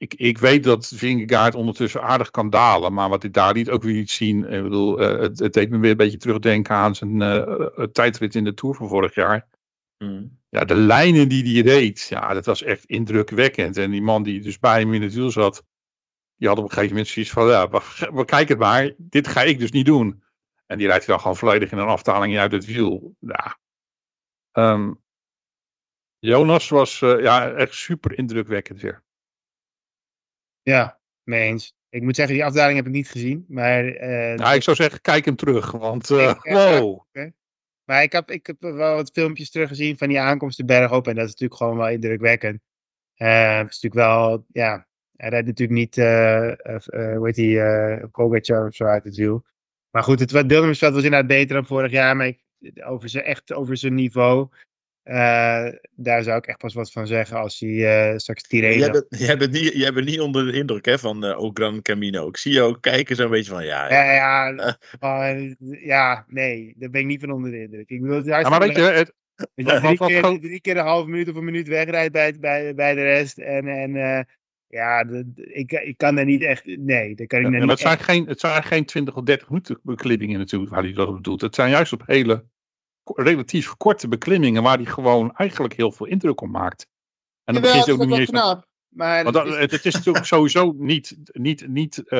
ik, ik weet dat Vingegaard ondertussen aardig kan dalen. Maar wat ik daar liet ook weer niet zien. Ik bedoel, eh, het, het deed me weer een beetje terugdenken aan zijn eh, tijdrit in de Tour van vorig jaar.
Hmm.
Ja, de lijnen die hij reed, ja, dat was echt indrukwekkend. En die man die dus bij hem in het wiel zat, die had op een gegeven moment zoiets van, ja, we, kijken het maar, dit ga ik dus niet doen. En die rijdt dan gewoon volledig in een aftaling uit het wiel. Ja. Ehm, Jonas was eh, ja, echt super indrukwekkend weer.
Ja, mee eens. Ik moet zeggen, die afdaling heb ik niet gezien. Maar, eh,
Nou, ik zou zeggen, kijk hem terug, want eh,
Ik, eh,
wow.
maar ik, heb, ik heb wel wat filmpjes teruggezien van die aankomst de berg op. En dat is natuurlijk gewoon wel indrukwekkend. Het is natuurlijk wel, ja, hij rijdt natuurlijk niet, hoe heet die, Pogacar of zo uit het wiel. Maar goed, het deelnemersveld was inderdaad beter dan vorig jaar. Maar ik, over zijn, echt over zijn niveau, eh, daar zou ik echt pas wat van zeggen als hij eh, straks Tirreno...
Jij, bent, jij, bent niet, jij bent niet onder de indruk hè, van eh O Gran Camino. Ik zie je ook kijken zo'n beetje van ja.
Ja, ja, ja, nee, daar ben ik niet van onder de indruk. Ik bedoel,
Ja, maar weet je, het,
je drie,
wat
keer,
gewoon-
drie keer een half minuut of een minuut wegrijdt bij, bij, bij de rest. En, en eh, ja, de- ik, ik kan daar niet echt. Nee, daar kan ik
Ja,
niet
het, zijn geen, het zijn geen 20 of 30 minuten beklimmingen natuurlijk waar hij dat op doet. Het zijn juist op hele relatief korte beklimmingen waar hij gewoon eigenlijk heel veel indruk op maakt. En
Jawel,
begint ook
dat
niet eens
knap. Maar
Want
dat
dat,
is-
het, het is natuurlijk sowieso niet, niet, niet eh,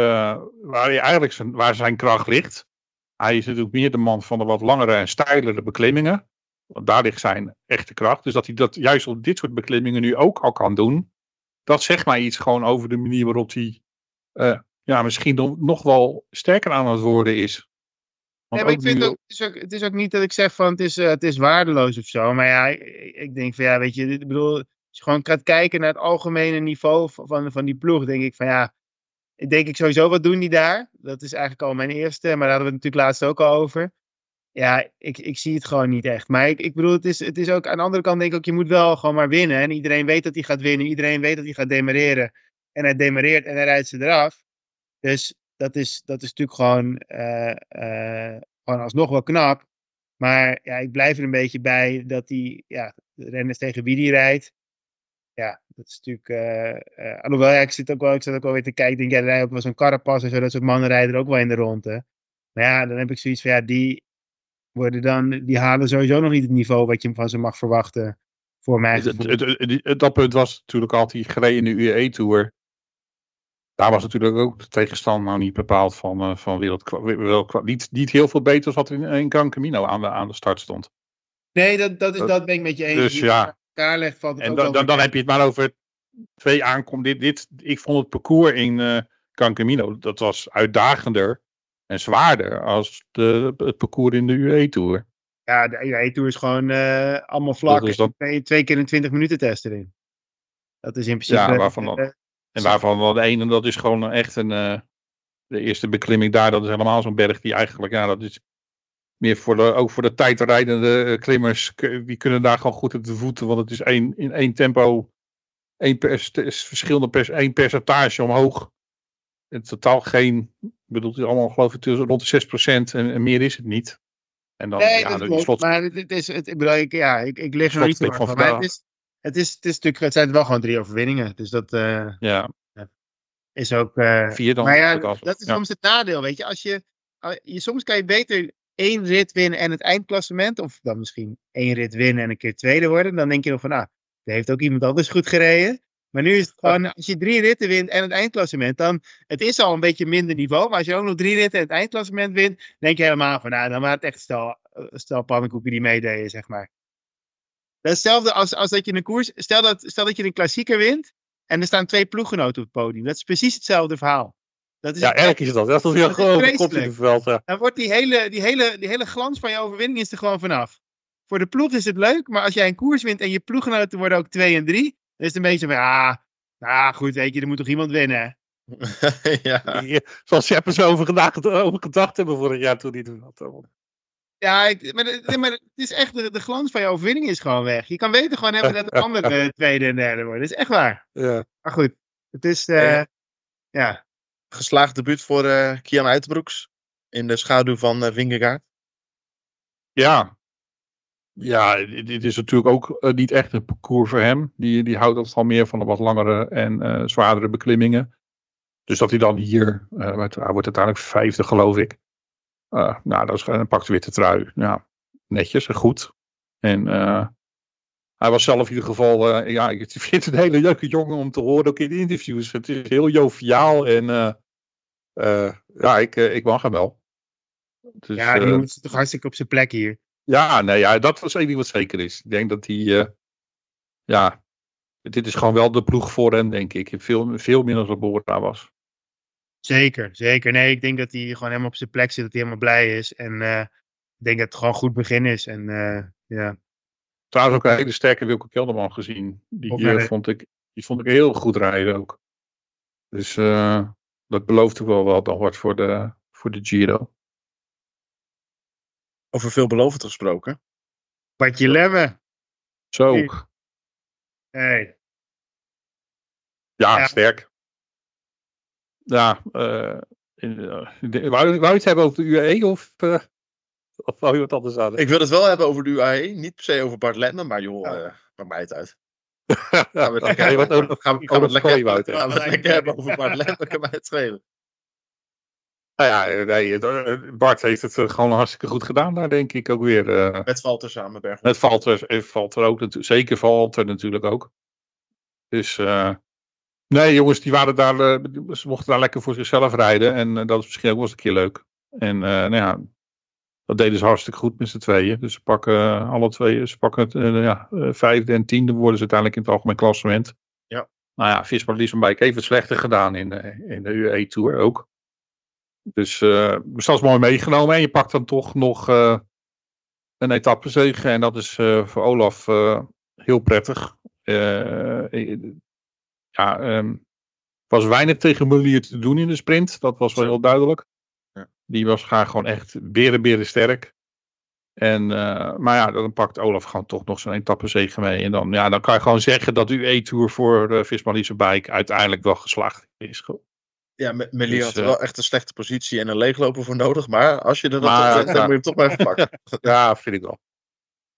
waar hij eigenlijk zijn, waar zijn kracht ligt. Hij is natuurlijk meer de man van de wat langere en steilere beklimmingen. Want daar ligt zijn echte kracht. Dus dat hij dat juist op dit soort beklimmingen nu ook al kan doen. Dat zegt mij iets gewoon over de manier waarop hij eh, ja, misschien nog wel sterker aan het worden is.
Nee, maar ik vind
nu-
ook, het, is ook, het is ook niet dat ik zeg van het is, eh, het is waardeloos of zo. Maar ja, ik, ik denk van ja, weet je, ik bedoel, als je gewoon gaat kijken naar het algemene niveau van, van, van die ploeg, denk ik van ja, ik denk ik sowieso wat doen die daar. Dat is eigenlijk al mijn eerste, maar daar hadden we het natuurlijk laatst ook al over. Ja, ik, ik zie het gewoon niet echt. Maar ik, ik bedoel, het is, het is ook aan de andere kant denk ik ook, je moet wel gewoon maar winnen. En iedereen weet dat hij gaat winnen. Iedereen weet dat hij gaat demereren. En hij demereert en hij rijdt ze eraf. Dus dat is, dat is natuurlijk gewoon, eh, eh, gewoon alsnog wel knap. Maar ja, ik blijf er een beetje bij dat hij, ja, renners tegen wie die rijdt. Ja, dat is natuurlijk. eh alhoewel, ja, ik zit ook wel, ik zit ook wel weer te kijken. Ik denk, ja, er rijdt ook wel zo'n Carapaz en zo. Dat soort mannen rijden er ook wel in de ronde. Maar ja, dan heb ik zoiets van, ja, die worden dan, die halen sowieso nog niet het niveau wat je van ze mag verwachten. Voor mij.
Het, het, het- het- het- dat punt was natuurlijk altijd gereden in de UE-tour. Daar was natuurlijk ook de tegenstand nou niet bepaald van, eh van wereldkwa- niet, niet heel veel beter als wat in, in Gran Camino aan de, aan de start stond.
Nee, dat, dat, is,
Dat-
ben ik met je eens.
dus ja.
legt, valt het
En dan, dan, heb je het maar over twee aankomsten. Dit, dit, ik vond het parcours in eh Gran Camino, dat was uitdagender en zwaarder als de, het parcours in de UE Tour.
Ja, de UE Tour is gewoon uh, allemaal vlak.
is dan-
Twee, twee keer in 20 minuten test erin. Dat is in principe...
Ja, waarvan dan-
eh,
En waarvan wel de ene, dat is gewoon echt een. eh, de eerste beklimming daar, dat is helemaal zo'n berg die eigenlijk, ja, dat is meer voor de, ook voor de tijdrijdende eh, klimmers. Die kunnen daar gewoon goed op de voeten, want het is één, in één tempo, één pers, verschillende pers, één percentage omhoog. In totaal geen, ik bedoel, het is allemaal geloof ik tussen rond de 6% en, en meer is het niet. En dan,
Nee,
ja,
dat klopt.
slot,
Maar het, is, het, ik bedoel, ik, ja, ik, ik lig er
van
van. Maar
vandaag.
het, is, het, is, het, is natuurlijk, het zijn wel gewoon drie overwinningen. Dus dat eh,
ja,
is ook... eh,
vier dan.
maar ja, dat is soms het nadeel, weet je. Als je, je. Soms kan je beter één rit winnen en het eindklassement. Of dan misschien één rit winnen en een keer tweede worden. Dan denk je nog van, nou, er heeft ook iemand anders goed gereden. Maar nu is het gewoon, als je drie ritten wint en het eindklassement, dan, het is al een beetje minder niveau. Maar als je ook nog drie ritten en het eindklassement wint, denk je helemaal van, nou, dan waren het echt stel, eh, stel pannenkoeken die meededen, zeg maar. Dat is hetzelfde als, als dat je een koers, stel dat, stel dat je een klassieker wint en er staan twee ploeggenoten op het podium. Dat is precies hetzelfde verhaal. Dat is
Ja, erg is dat. Dat is weer gewoon een kop in het veld. Ja.
dan wordt die hele, die, hele, die hele glans van je overwinning is er gewoon vanaf. Voor de ploeg is het leuk, maar als jij een koers wint en je ploeggenoten worden ook 2 en 3, dan is het een beetje van, ah, nou goed, weet je, er moet toch iemand winnen.
ja.
Zoals Sepp er zo over gedacht, over gedacht hebben vorig jaar toen hij het had.
Ja, ik, maar, het- maar het is echt, de, de glans van je overwinning is gewoon weg. Je kan beter gewoon hebben dat de andere tweede en derde worden. Dat is echt waar.
Ja.
Maar goed, het is, eh, ja.
Geslaagd debuut voor eh Kian Uiterbroeks. In de schaduw van eh Vingegaard.
Ja. Ja, dit is natuurlijk ook eh, niet echt een parcours voor hem. Die, die houdt het van meer van de wat langere en eh, zwaardere beklimmingen. Dus dat hij dan hier, eh, wordt- hij wordt uiteindelijk vijfde geloof ik. Eh, nou, dat is, dan pakt de trui. Ja, netjes en goed. En eh, hij was zelf in ieder geval, eh, ja, ik vind het een hele leuke jongen om te horen, ook in de interviews. Het is heel joviaal en ja, ik, ik mag hem wel. Dus,
ja, die is toch hartstikke op zijn plek hier.
ja, nee, ja, dat was één ding wat zeker is. Ik denk dat hij, ja, dit is gewoon wel de ploeg voor hem, denk ik. Veel, veel minder dan Bora was.
Zeker, zeker. Nee, ik denk dat hij gewoon helemaal op zijn plek zit, dat hij helemaal blij is. En eh, ik denk dat het gewoon een goed begin is. En eh, ja,
Trouwens ook een hele sterke Wilco Kelderman gezien. Die,
Ook de-
vond ik, die vond ik heel goed rijden ook. Dus eh, dat belooft ook wel wat nog wat voor de, voor de Giro.
Over veelbelovend gesproken.
Patje Lemme.
Zo,
Nee. Hey.
ja,
Ja.
sterk. Ja, eh, in, eh, de- wou, wou je het hebben over de UAE of, eh, of wou je wat anders aan?
Ik wil het wel hebben over de UAE. Niet per se over Bart Lenne, maar joh,
Ja.
maakt mij het uit.
Gaan
we het lekker, hebben over Bart Lenne, kan mij het schelen.
Nou ja, nee, Bart heeft het gewoon hartstikke goed gedaan daar, denk ik ook weer.
Met Valter samen, Berg.
het valt er, het valt er ook, zeker valt er natuurlijk ook. Dus, eh, nee jongens, die waren daar, eh, ze mochten daar lekker voor zichzelf rijden. En eh, dat is misschien ook wel eens een keer leuk. En eh, nou ja, dat deden ze hartstikke goed met z'n tweeën. Dus ze pakken alle twee, ze pakken het ja, vijfde en tiende worden ze uiteindelijk in het algemeen klassement.
Ja.
Nou ja, Visma Liesenbeek heeft het slechter gedaan in de, in de UE Tour ook. Dus dat is mooi meegenomen. En je pakt dan toch nog een etappezege. En dat is voor Olaf heel prettig. Eh, eh, ja, ehm, was weinig tegen Mullier te doen in de sprint. Dat was wel heel duidelijk.
Ja.
Die was graag gewoon echt beren, beren sterk. En, eh, maar ja, dan pakt Olaf gewoon toch nog zijn etappezege mee. En dan, ja, dan kan je gewoon zeggen dat UE-tour voor uh, Visma Liesenbeek uiteindelijk wel geslaagd is.
Ja, Me- Melier
Dus,
had
eh,
er wel echt een slechte positie en een leegloper voor nodig. Maar als je er op zet, dan
ja.
moet je hem toch maar even pakken.
Ja, vind ik wel.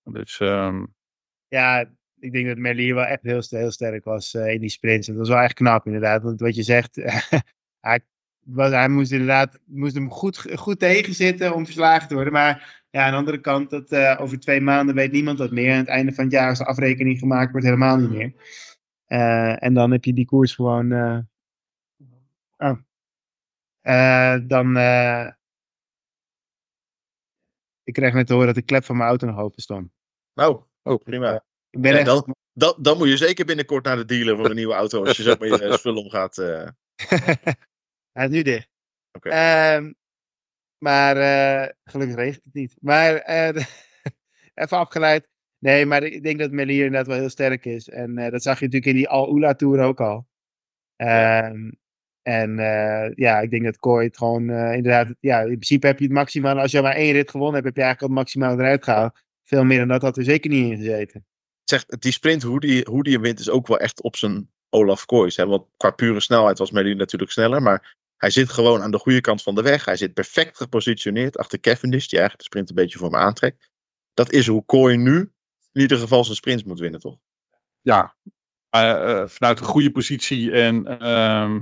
Dus ehm,
Ja, ik denk dat Merlier wel echt heel, heel sterk was eh, in die sprints. Dat was wel echt knap inderdaad. Want wat je zegt, hij, was, hij moest inderdaad moest hem goed, goed tegenzitten om verslagen te worden. Maar ja, aan de andere kant, dat, eh, over twee maanden weet niemand dat meer. Aan het einde van het jaar als de afrekening gemaakt wordt, helemaal niet meer. Eh, en dan heb je die koers gewoon... eh, oh. Dan... ik kreeg net te horen dat de klep van mijn auto nog open stond.
Nou,
Oh.
prima.
Ik ben
Ja,
echt...
dan, dan, dan moet je zeker binnenkort naar de dealer voor een nieuwe auto. Als je zo met je spullen omgaat. eh.
Hij is nu dicht.
Oké.
Ehm, maar uh, gelukkig regent het niet. Maar uh, even afgeleid. Nee, maar ik denk dat Melier inderdaad wel heel sterk is. En uh, dat zag je natuurlijk in die Al-Ula Tour ook al. Um, en ja, ik denk dat Kooi het gewoon inderdaad... Ja, in principe heb je het maximaal... Als je maar één rit gewonnen hebt, heb je eigenlijk al het maximaal eruit gehaald. Veel meer dan dat had er zeker niet in gezeten.
Zeg, die sprint, hoe die, hoe die wint, is ook wel echt op zijn Olaf Kooijs. Want qua pure snelheid was Melier natuurlijk sneller. Maar hij zit gewoon aan de goede kant van de weg. Hij zit perfect gepositioneerd achter Cavendish, die eigenlijk de sprint een beetje voor me aantrekt. Dat is hoe Kooi nu in ieder geval zijn sprints moet winnen, toch?
Ja, uh, vanuit een goede positie en uh,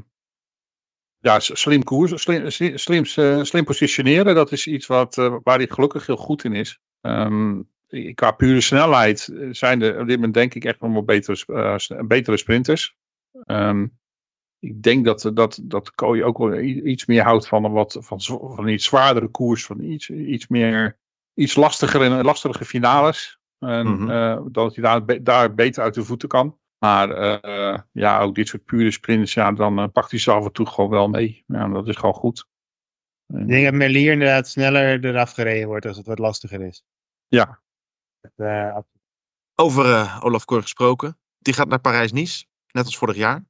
ja, slim koers, slim, slim, slim, positioneren. Dat is iets wat, waar hij gelukkig heel goed in is. Um, qua pure snelheid zijn er op dit moment denk ik echt nog wel betere, betere sprinters. Um, ik denk dat, dat, dat Kooi ook wel iets meer houdt van een, wat, van, iets zwaardere koers. Van iets, iets meer, iets lastiger en lastige finales. En mm -hmm. uh, dat hij daar, daar beter uit de voeten kan. Maar uh, ja, ook dit soort pure sprints, ja, dan pakt hij ze af en toe gewoon wel mee. Ja, dat is gewoon goed.
Ik denk dat Merlier inderdaad sneller eraf gereden wordt als het wat lastiger is.
Ja.
Over Olaf Koor gesproken. Die gaat naar Parijs-Nice, net als vorig jaar.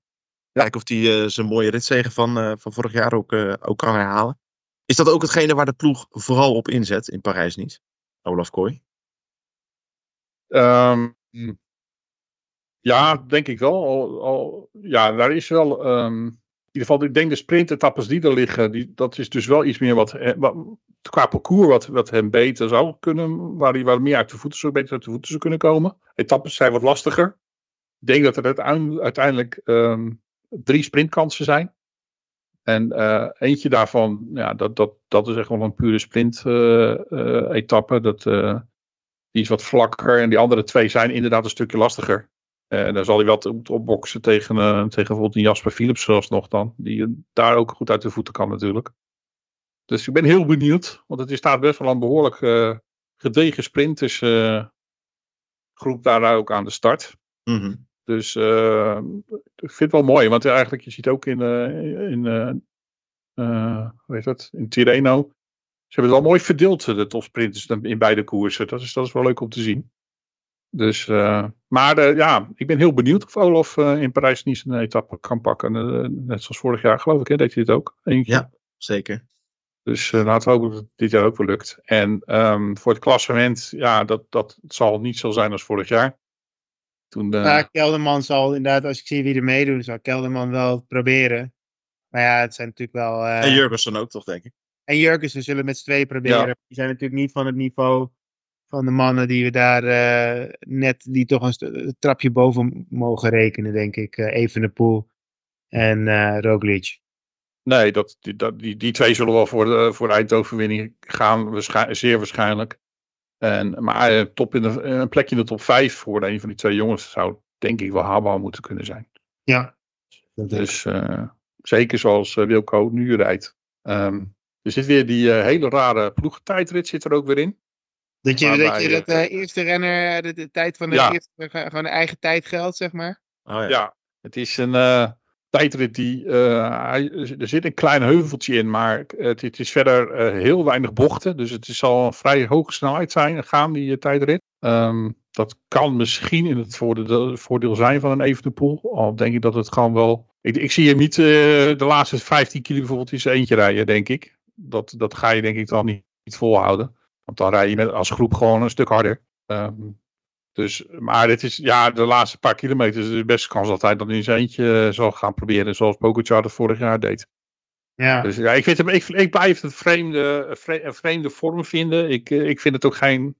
Kijken of hij uh, zijn mooie ritzegen van, uh, van vorig jaar ook, uh, ook kan herhalen. Is dat ook hetgene waar de ploeg vooral op inzet in Parijs niet? Olaf Kooi?
Um, ja, denk ik wel. Al, al, ja, daar is wel. Um, in ieder geval, ik denk de sprintetappes die er liggen, die, dat is dus wel iets meer wat, wat qua parcours wat, wat hem beter zou kunnen, waar hij wat meer uit de voeten zou, beter uit de voeten zou kunnen komen. Etappes zijn wat lastiger. Ik denk dat er uiteindelijk um, drie sprintkansen zijn. En uh, eentje daarvan, ja, dat, dat, dat is echt wel een pure sprint-etappe. Uh, uh, dat die is wat vlakker. En die andere twee zijn inderdaad een stukje lastiger. En dan zal hij wel moeten opboksen tegen, tegen bijvoorbeeld een Jasper Philips zelfs nog dan. Die daar ook goed uit de voeten kan natuurlijk. Dus ik ben heel benieuwd. Want het staat best wel een behoorlijk gedegen sprintersgroep daar ook aan de start.
Mm -hmm.
Dus uh, ik vind het wel mooi, want eigenlijk, je ziet ook in, uh, in uh, hoe heet dat, in Tirreno, ze hebben het wel mooi verdeeld, de topsprinters in beide koersen. Dat is, dat is wel leuk om te zien. Dus, maar ja, ik ben heel benieuwd of Olaf in Parijs niet een etappe kan pakken. net zoals vorig jaar, geloof ik, hè, deed hij dit ook. Eentje.
Ja, zeker.
Dus laten we hopen dat het dit jaar ook wel lukt. En um, voor het klassement, ja, dat, dat zal niet zo zijn als vorig jaar.
Toen, ja, Kelderman zal inderdaad, als ik zie wie er meedoen, zal Kelderman wel proberen. Maar ja, het zijn natuurlijk wel... Uh...
En Jurgensen ook toch, denk ik.
En Jurgensen zullen met z'n tweeën proberen. Ja. Die zijn natuurlijk niet van het niveau van de mannen die we daar uh, net, die toch een, een, trapje boven mogen rekenen, denk ik. Uh, Evenepoel en uh, Roglic.
Nee, dat, die, dat, die, die twee zullen wel voor de, voor de eindoverwinning gaan, zeer waarschijnlijk. En, maar top in de, een plekje in de top 5 voor een van die twee jongens zou denk ik wel haalbaar moeten kunnen zijn.
Ja.
Dus uh, zeker zoals uh, Wilco nu rijdt. Um, er zit weer die uh, hele rare ploegentijdrit zit er ook weer in.
Dat je, dat, je dat eerste renner de, de, tijd van de ja. eerste, gewoon de eigen tijd geldt, zeg maar?
Oh, ja. ja. het is een tijdrit die, uh, er zit een klein heuveltje in, maar het, het is verder uh, heel weinig bochten. Dus het zal een vrij hoge snelheid zijn, gaan die uh, tijdrit. Um, dat kan misschien in het voordeel, voordeel zijn van een Evenepoel. Al denk ik dat het gewoon wel... Ik, ik zie hem niet de laatste 15 kilo bijvoorbeeld in zijn eentje rijden, denk ik. Dat, dat ga je denk ik dan niet, niet volhouden. Want dan rij je met, als groep gewoon een stuk harder. Um, dus, maar dit is, ja, de laatste paar kilometers is de beste kans dat hij dan in zijn eentje zal gaan proberen, zoals Pogacar dat vorig jaar deed.
Ja.
Dus ja, ik, vind hem, ik, ik blijf het vreemde, een vreemde vorm vinden. Ik, ik vind het ook geen,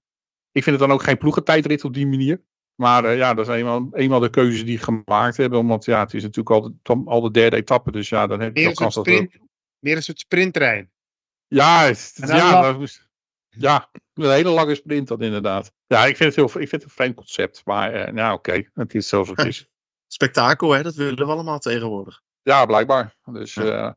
ik vind het dan ook geen ploegentijdrit op die manier. Maar uh, ja, dat is eenmaal, eenmaal de keuzes die gemaakt hebben. Omdat ja, het is natuurlijk al de, al de derde etappe. Dus ja, dan heb je
ook kans dat... Meer een soort sprinttrein.
Ja, het, ja, dat, ja, een hele lange sprint dan inderdaad. Ja, ik vind het, heel, ik vind het een vreemd concept. Maar uh, nou oké, okay. het is zoals het is.
Spektakel, hè? Dat willen we allemaal tegenwoordig.
Ja, blijkbaar. Dus ja. uh,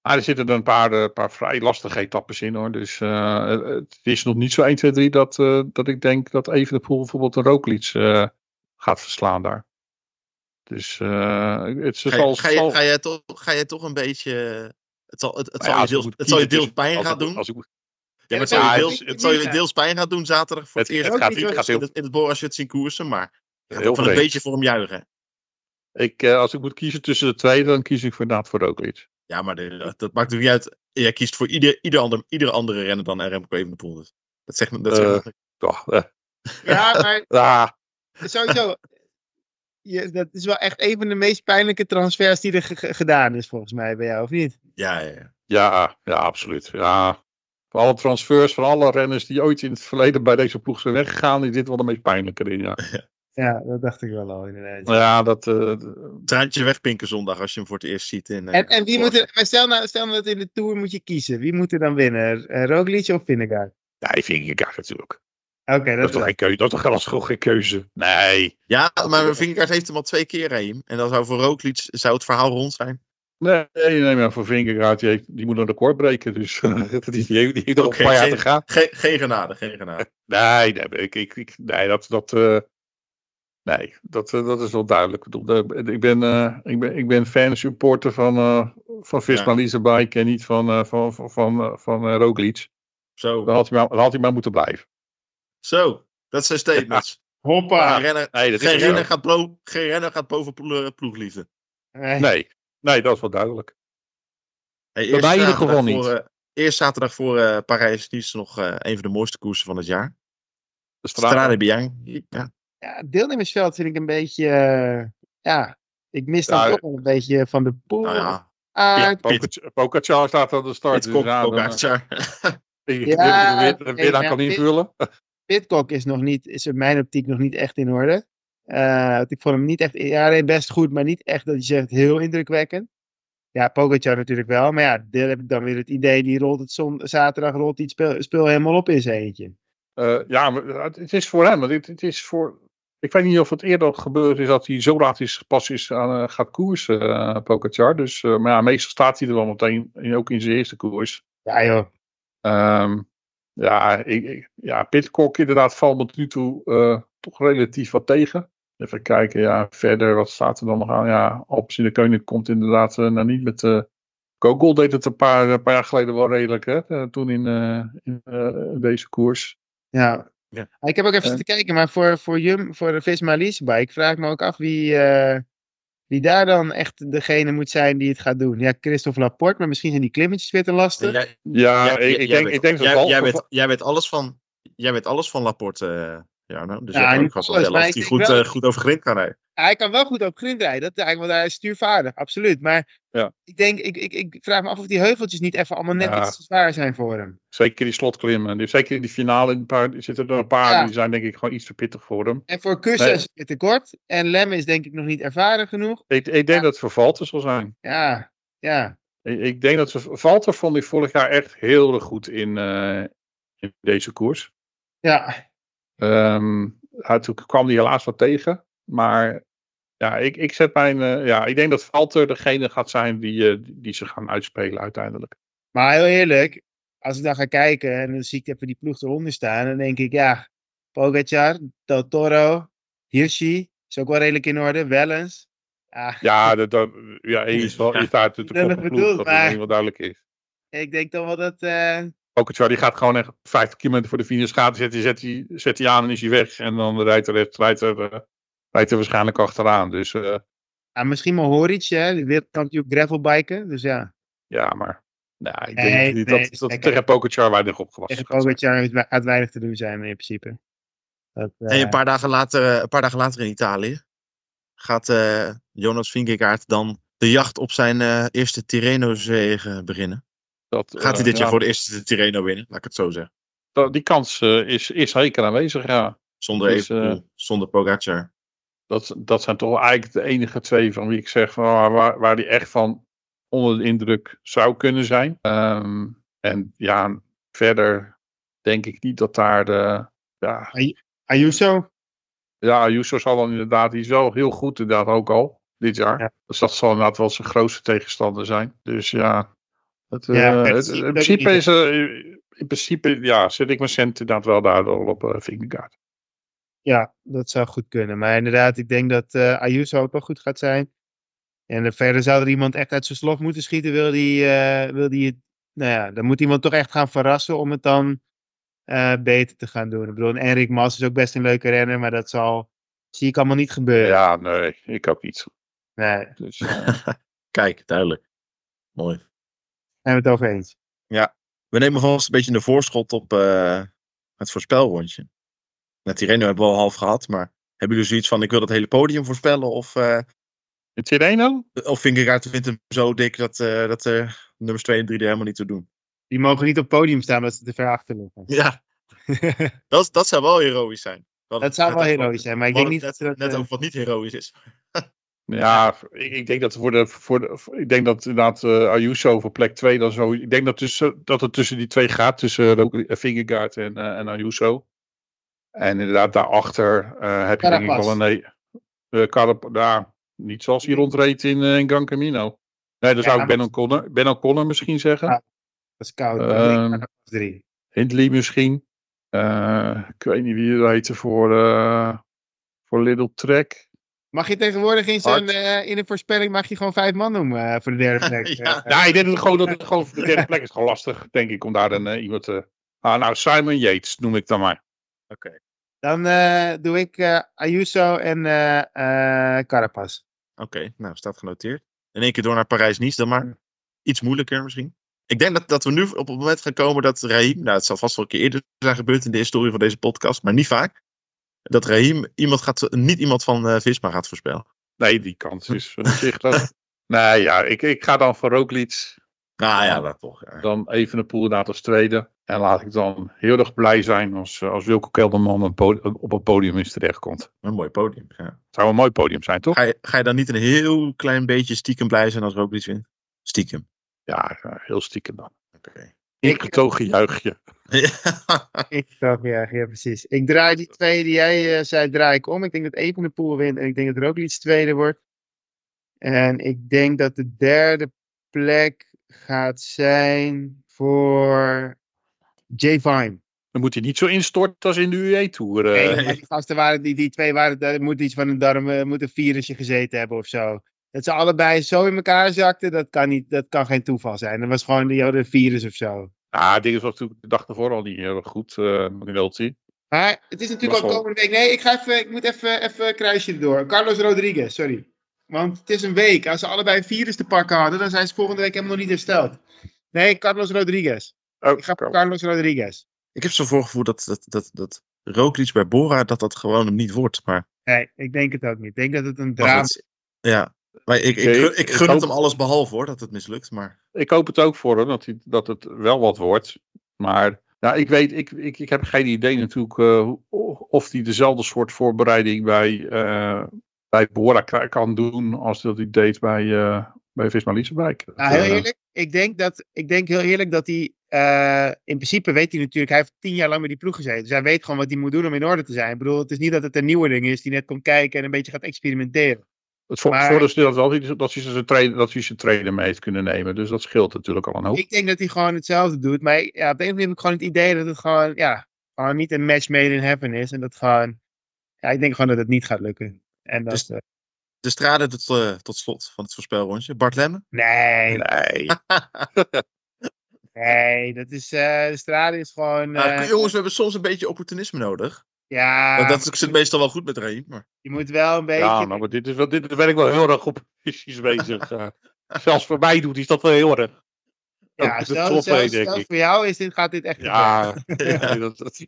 ah, er zitten er een paar, uh, paar vrij lastige etappes in hoor. Dus het is nog niet zo 1, 2, 3 dat, dat ik denk dat Evenepoel bijvoorbeeld een Roglic gaat verslaan daar. Dus het
ga, je, ga, je, ga, je toch, ga je toch een beetje Het zal, het, het
Maar
zal
ja,
je deels, het zal je deels pijn gaan doen.
Als ik,
Ja, maar het
Ja,
zal je
maar
deels,
ik-
het zal je deels pijn gaan doen zaterdag voor het,
Het-
eerst.
het
gaat niet
gaat
in,
heel-
het, in het boor als je het zien koersen, maar
heel
wel een beetje voor hem juichen.
ik, eh, als ik moet kiezen tussen de twee, dan kies ik voor inderdaad voor Roglic.
Ja, maar de- dat, dat maakt natuurlijk niet uit. Jij kiest voor ieder, ieder ander, iedere andere renner dan Remco Evenepoel. Dus. Dat zegt, dat
Eh,
zegt
Toch, eh,
Ja, maar
ah,
sowieso. Je, dat is wel echt een van de meest pijnlijke transfers die er ge- ge- gedaan is, volgens mij, bij jou, of niet?
ja, ja, ja.
ja, ja, absoluut. Ja. Alle transfers, van alle renners die ooit in het verleden bij deze ploeg zijn weggegaan, is dit wel de meest pijnlijke in. Ja,
Ja, dat dacht ik wel al, inderdaad.
ja dat, eh,
Traantje wegpinken zondag als je hem voor het eerst ziet. In, eh,
En, en wie moet er, maar stel nou, stel nou dat in de Tour moet je kiezen. Wie moet er dan winnen? Uh, Roglic of Vingegaard?
nee, Vingegaard natuurlijk.
Oké,
Dat
dat
is toch geen keuze? Dat is toch geen keuze? Nee.
Ja, maar Vingegaard heeft hem al twee keer, Reem. En dan zou voor Roglic zou het verhaal rond zijn.
Nee, nee, nee, maar voor Vingegaard, die, heeft, die moet een record breken. Dus die, die, heeft- die heeft nog
Oké,
een paar jaar
geen-
te gaan.
Geen, geen genade, geen genade.
Nee, nee, ik, ik, ik, nee dat, dat, eh, nee, dat, eh, dat is wel duidelijk. Ik bedoel, eh, Ik ben, eh, ik ben, ik ben fan supporter van, eh van Visma
Ja.
Leasebike en niet van, eh, van, van, van, eh, van Roglic.
Zo,
Dan had, hij maar, dan had hij maar moeten blijven.
zo. Dat zijn statements.
Hoppa!
Geen renner,
Nee,
geen renner, gaat, blo- geen renner gaat boven plo- ploegliefde.
Nee.
Nee, nee, dat is wel duidelijk.
Hey,
Bij mij in ieder geval
voor, eh, eerst zaterdag voor eh Parijs is nog eh, een van de mooiste koersen van het jaar.
De
Strade Bianchi. Ja.
Ja, het deelnemersveld vind ik een beetje... ja, ik mis dan
Ja,
toch wel een beetje van de pool.
Nou ja,
aard.
Pogacar staat aan de start.
Pit
Dus ja, dan,
Pogacar.
Ja,
de win- de winnaar kan
ja,
invullen.
Pitcock is nog niet, is in mijn optiek nog niet echt in orde. Eh, ik vond hem niet echt, ja, best goed, maar niet echt dat je zegt heel indrukwekkend. Ja, Pogacar natuurlijk wel, maar ja, deel heb ik dan weer het idee, die rolt het zon, zaterdag rolt het speel, speel helemaal op in zijn eentje.
Eh, ja, maar het is voor hem. want Het, het is voor, ik weet niet of het eerder gebeurd is dat hij zo laat is, pas is aan, eh, gaat koersen, uh, Pogacar. Dus, eh, maar ja, meestal staat hij er wel meteen, in- ook in zijn eerste koers.
Ja joh,
Ehm, ja, ik, ja, Pitcock inderdaad valt tot nu toe eh, toch relatief wat tegen. Even kijken, ja, verder, wat staat er dan nog aan? Ja, Alpes in de Koning komt inderdaad eh, nou niet met... eh Gogol deed het een paar, een paar jaar geleden wel redelijk, hè? eh, toen in, eh, in eh, deze koers.
ja.
Ja.
Ik heb ook even
Eh.
zitten kijken, maar voor, voor, Jum, voor de Visma Leasebike, ik vraag me ook af wie, eh, wie daar dan echt degene moet zijn die het gaat doen. Ja, Christophe Laporte, maar misschien zijn die klimmetjes weer te lastig.
Jij-
Ja, ik, ik denk,
weet-
ik denk dat
jij, jij, weet, jij weet alles van, jij weet alles van Laporte, eh Jarno. Dus
Ja,
vast
alles,
wel of
ik
hij goed,
wel-
eh, goed over grind kan rijden.
Hij kan wel goed op grind rijden, dat eigenlijk, want hij is stuurvaardig, absoluut. Maar
Ja.
ik, denk, ik, ik, ik vraag me af of die heuveltjes niet even allemaal net
Ja.
iets te zwaar zijn voor hem.
Zeker die slotklimmen. Zeker in die finale een paar, zitten er een paar
Ja.
die zijn denk ik gewoon iets te pittig voor hem.
En voor Kussen
Nee.
is het te kort. En Lem is denk ik nog niet ervaren genoeg.
Ik, ik denk
Ja.
dat het voor Valter zal zijn.
Ja, ja.
Ik, ik denk dat ze, Valter vond ik vorig jaar echt heel erg goed in, eh, in deze koers.
Ja,
Ehm, hij, toen kwam hij helaas wat tegen. Maar ja, ik, ik zet mijn. eh, ja, ik denk dat Valter degene gaat zijn die, eh, die ze gaan uitspelen uiteindelijk.
maar heel eerlijk, als ik dan ga kijken en dan zie ik even die ploeg eronder staan, dan denk ik, ja, Pogacar, Del Toro, Hirschi, is ook wel redelijk in orde, Wellens. Ja,
Ja, dat, dat, ja hij is wel
Ja.
is daar de, ploeg, dat
maar-
is niet wel duidelijk is.
ik denk dan wel dat, eh,
Pogacar die gaat gewoon echt 50 kilometer voor de finish gaat, zet hij, zet, hij, zet aan en is hij weg. En dan rijdt er, rijdt er, eh, rijdt er waarschijnlijk achteraan. Dus eh,
ja, misschien wel Horic, hè, de wereldkampioen gravelbiken, dus ja.
ja, maar nou, ik
Nee,
denk niet
nee,
dat, dat tegen Pogacar weinig opgewassen
Tegen
gaat.
Pogacar weinig te doen zijn in principe. Dat, eh,
En een paar, dagen later, eh, een paar dagen later in Italië gaat eh, Jonas Vingegaard dan de jacht op zijn eh, eerste Tirreno-zege beginnen.
Dat,
Gaat hij
eh,
dit jaar
ja,
voor de eerste Tirreno winnen? Laat ik het zo zeggen.
dat- die kans eh, is, is zeker aanwezig, ja.
Zonder
Dus,
Evenepoel, zonder Pogacar.
Dat, dat zijn toch eigenlijk de enige twee van wie ik zeg van, waar, waar, die echt van onder de indruk zou kunnen zijn. Ehm, en ja, verder denk ik niet dat daar de. Ja,
Ayuso?
ja Ayuso zal dan inderdaad, die is wel heel goed inderdaad ook al dit jaar.
Ja.
Dus dat zal inderdaad wel zijn grootste tegenstander zijn. Dus ja, het, eh,
Ja, het
het-
zie
in principe is er, in principe ja, zet ik mijn cent inderdaad wel daardoor op uh, Vingegaard.
Ja, dat zou goed kunnen. Maar inderdaad, ik denk dat eh Ayuso ook wel goed gaat zijn. En verder zou er iemand echt uit zijn slof moeten schieten, wil die, eh, wil die het, nou ja, dan moet iemand toch echt gaan verrassen om het dan eh, beter te gaan doen. Ik bedoel, Enrik Mas is ook best een leuke renner, maar dat zal, zie ik allemaal niet gebeuren.
Ja, nee, ik ook niet.
Nee,
Dus, eh,
Kijk, duidelijk. Mooi.
Zijn we het over eens.
We nemen vast een beetje een voorschot op eh, het voorspelrondje. Met Tireno hebben we al half gehad, maar hebben jullie zoiets van: ik wil dat hele podium voorspellen? Of, eh
in Tirreno?
of Vingegaard wint hem zo dik dat, eh dat nummers 2 en 3 er helemaal niet toe doen?
Die mogen niet op het podium staan omdat ze te ver achter liggen.
Ja, dat, dat zou wel heroïsch zijn.
dat zou wel heroïsch zijn, maar ik denk niet
net,
dat...
net ook wat niet heroïsch is.
Ja, ik, ik denk dat voor de, voor de, voor- ik denk dat inderdaad eh, Ayuso voor plek 2 dan zo. Ik denk dat, tussen, dat het tussen die twee gaat, tussen uh, Vingegaard en, eh, en Ayuso. En inderdaad, daarachter eh heb je denk ik wel een. Nee, eh Carap- niet zoals hij rondreed in, eh, in Gran Camino. Nee, dan zou ik Ben O'Connor, ben O'Connor misschien zeggen.
Ja. Dat is koud.
Ehm,
drie.
Hindley misschien. Eh, ik weet niet wie er heette voor, eh voor Little Trek.
Mag je tegenwoordig in, zijn, eh, in een voorspelling mag je gewoon vijf man noemen eh, voor de derde plek?
Ja.
Eh,
Ja, ik denk dat het gewoon, dat het gewoon voor de derde plek is gewoon lastig, denk ik, om daar een eh, iemand te. Ah, nou, Simon Yates noem ik dan maar.
Dan eh, doe ik eh, Ayuso en eh eh Carapaz.
Oké, nou staat genoteerd. In één keer door naar Parijs-Nice dan maar. Iets moeilijker misschien. Ik denk dat, dat we nu op het moment gaan komen dat Raheem, nou het zal vast wel een keer eerder zijn gebeurd in de historie van deze podcast, maar niet vaak. Dat Raheem iemand gaat, niet iemand van eh, Visma gaat voorspellen.
Nee, die kans is zich dat. Nee, ja, ik, ik ga dan voor Roglic.
Nou ja, dat toch. Ja.
Dan even een poel inderdaad als tweede. En laat ik dan heel erg blij zijn als, eh, als Wilco Kelderman op, het podium is terechtkomt.
Een mooi podium. Ja.
Zou een mooi podium zijn, toch?
Ga, je, ga je dan niet een heel klein beetje stiekem blij zijn als Roglic wint? Stiekem.
Ja, ja, heel stiekem dan.
Oké.
Ingetogen juichje.
Ik dacht, ja, ja, precies. Ik draai die twee die jij eh, zei, draai ik om. Ik denk dat Evenepoel wint en ik denk dat Roglic tweede wordt. En ik denk dat de derde plek gaat zijn voor Jay Vine.
Dan moet hij niet zo instorten als in de UE-tour.
Nee, maar die gasten waren, die, die twee waren, daar moet iets van een darm, eh, moet een virusje gezeten hebben of zo. Dat ze allebei zo in elkaar zakten, dat kan, niet, dat kan geen toeval zijn. Dat was gewoon die hadden een virus of zo.
Ja, dit was natuurlijk de dag ervoor al niet heel erg goed. eh Magnolti.
Maar het is natuurlijk al komende week. Nee, ik, ga even, ik moet even, even een kruisje erdoor. Carlos Rodriguez, sorry. Want het is een week. Als ze allebei een virus te pakken hadden, dan zijn ze volgende week helemaal nog niet hersteld. Nee, Carlos Rodriguez.
Oh,
Ik ga voor Carlos Rodriguez.
Ik heb zo'n voorgevoel dat, dat, dat, dat Roglic bij Bora dat dat gewoon hem niet wordt. Maar,
Nee, ik denk het ook niet. Ik denk dat het een drama
goed, ja. Maar ik, ik, ik
ik
gun het
hoop-
hem alles behalve hoor, dat het mislukt. Maar
ik hoop het ook voor hem, dat, hij, dat het wel wat wordt. Maar ja, ik weet, ik, ik, ik heb geen idee natuurlijk eh, hoe- of hij dezelfde soort voorbereiding bij, eh bij Bora kan doen als dat hij deed bij, eh bij Visma Leasebike.
Nou, heel eerlijk. Ik denk, dat, ik denk heel eerlijk dat hij. eh, in principe weet hij natuurlijk. Hij heeft tien jaar lang met die ploeg gezeten. Dus hij weet gewoon wat hij moet doen om in orde te zijn. Ik bedoel, het is niet dat het een nieuwe ding is die net komt kijken en een beetje gaat experimenteren.
Het
maar-
voordeel is dat, wel, dat hij zijn trainer, dat hij zijn trainer mee heeft kunnen nemen. Dus dat scheelt natuurlijk al een hoop.
Ik denk dat hij gewoon hetzelfde doet. Maar ja, op de een of andere manier heb ik gewoon het idee dat het gewoon. Ja, gewoon niet een match made in heaven is. En dat gewoon. Ja, ik denk gewoon dat het niet gaat lukken. En dat.
Dus-
eh,
de strade tot, eh, tot slot van het voorspelrondje. Bart Lemme?
nee,
Nee.
nee. Dat is. eh de strade is gewoon.
Nou, jongens, we hebben soms een beetje opportunisme nodig.
Ja,
dat zit meestal wel goed met Raheem. Maar...
je moet wel een beetje.
Ja, nou, maar dit is wel, dit ben ik wel heel erg op precies bezig. eh. zelfs voor mij doet hij dat wel heel erg.
Ja, stel,
top één, denk ik.
voor jou is dit, gaat dit echt
Ja, dat, dat-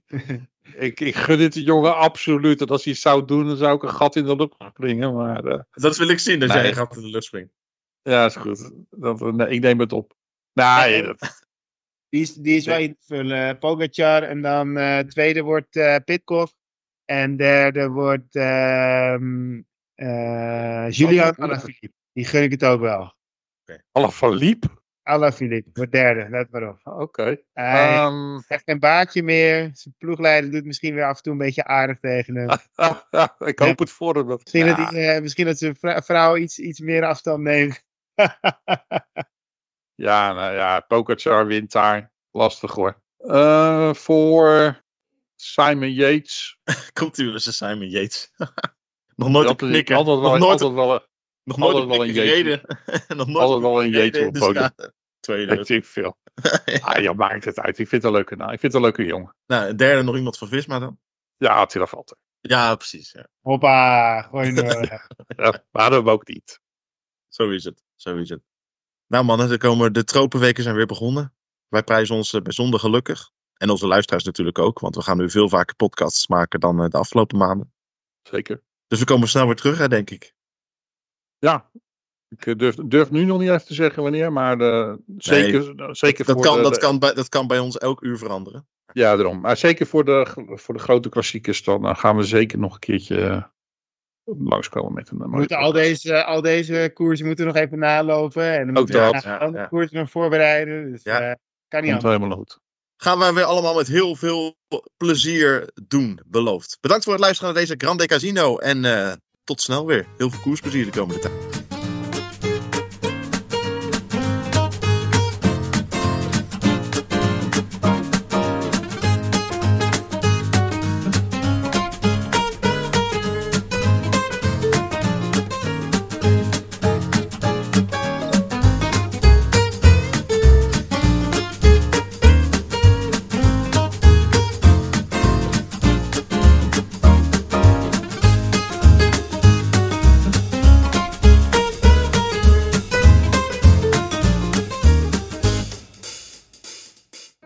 ik, ik gun dit de jongen absoluut. En als hij het zou doen, dan zou ik een gat in de lucht springen. Maar eh,
Dat wil ik zien, dat
Nee.
jij gaat in de lucht springt.
ja, is goed. Dat, nee, ik neem het op. Nee,
Nee.
dat,
Die is, die is wel in te vullen. Pogacar en dan eh, tweede wordt eh Pitcock. En derde wordt ehm eh Julian Alaphilippe. Die gun ik het ook wel.
alle verliep.
Alaphilippe wordt derde, let maar op.
Oké.
Hij
Ehm,
heeft geen baardje meer. Zijn ploegleider doet misschien weer af en toe een beetje aardig tegen hem.
ik hoop het voor hem. dat-
Misschien,
Ja,
dat, hij, eh, misschien dat zijn vrou- vrouw iets, iets meer afstand neemt.
Ja, nou ja, Pogacar wint daar. Lastig hoor. Eh, voor Simon Yates.
Komt u eens een Simon Yates. Nog nooit
Dat
een
is
knikker.
altijd wel,
Nog nooit,
altijd wel, een-
Nog nooit
Altijd wel
een gereden. Nog nooit
Altijd wel een
in
op podium.
Tweede.
Ik veel. Ah, ja, maakt het uit. Ik vind het een leuke, nou, ik vind het een leuke jongen.
Nou, derde nog iemand van Visma dan?
Ja, Attila Valter.
Ja, precies. Ja.
Hoppa, gooi door.
Ja, waarom ook niet?
Zo is het. Zo is het. Nou mannen, er komen, de tropenweken zijn weer begonnen. Wij prijzen ons eh, bijzonder gelukkig. En onze luisteraars natuurlijk ook. Want we gaan nu veel vaker podcasts maken dan eh, de afgelopen maanden.
Zeker.
Dus we komen snel weer terug, hè, denk ik.
Ja. Ik eh, durf, durf nu nog niet even te zeggen wanneer, maar eh, zeker, zeker
Dat
voor
kan,
de,
dat,
de-
kan bij, dat kan bij ons elk uur veranderen.
Ja, daarom. Maar zeker voor de, voor de grote klassiekers, dan gaan we zeker nog een keertje langskomen met een
We
mooie
al deze, al deze koersen moeten nog even nalopen. En dan
Ook
moeten we
ja,
andere
ja.
koersen nog voorbereiden. Dus
Ja.
eh, kan niet
Komt
anders.
helemaal goed.
Gaan wij weer allemaal met heel veel plezier doen, beloofd. Bedankt voor het luisteren naar deze Grande Casino. En eh, tot snel weer. Heel veel koersplezier de komende tijd.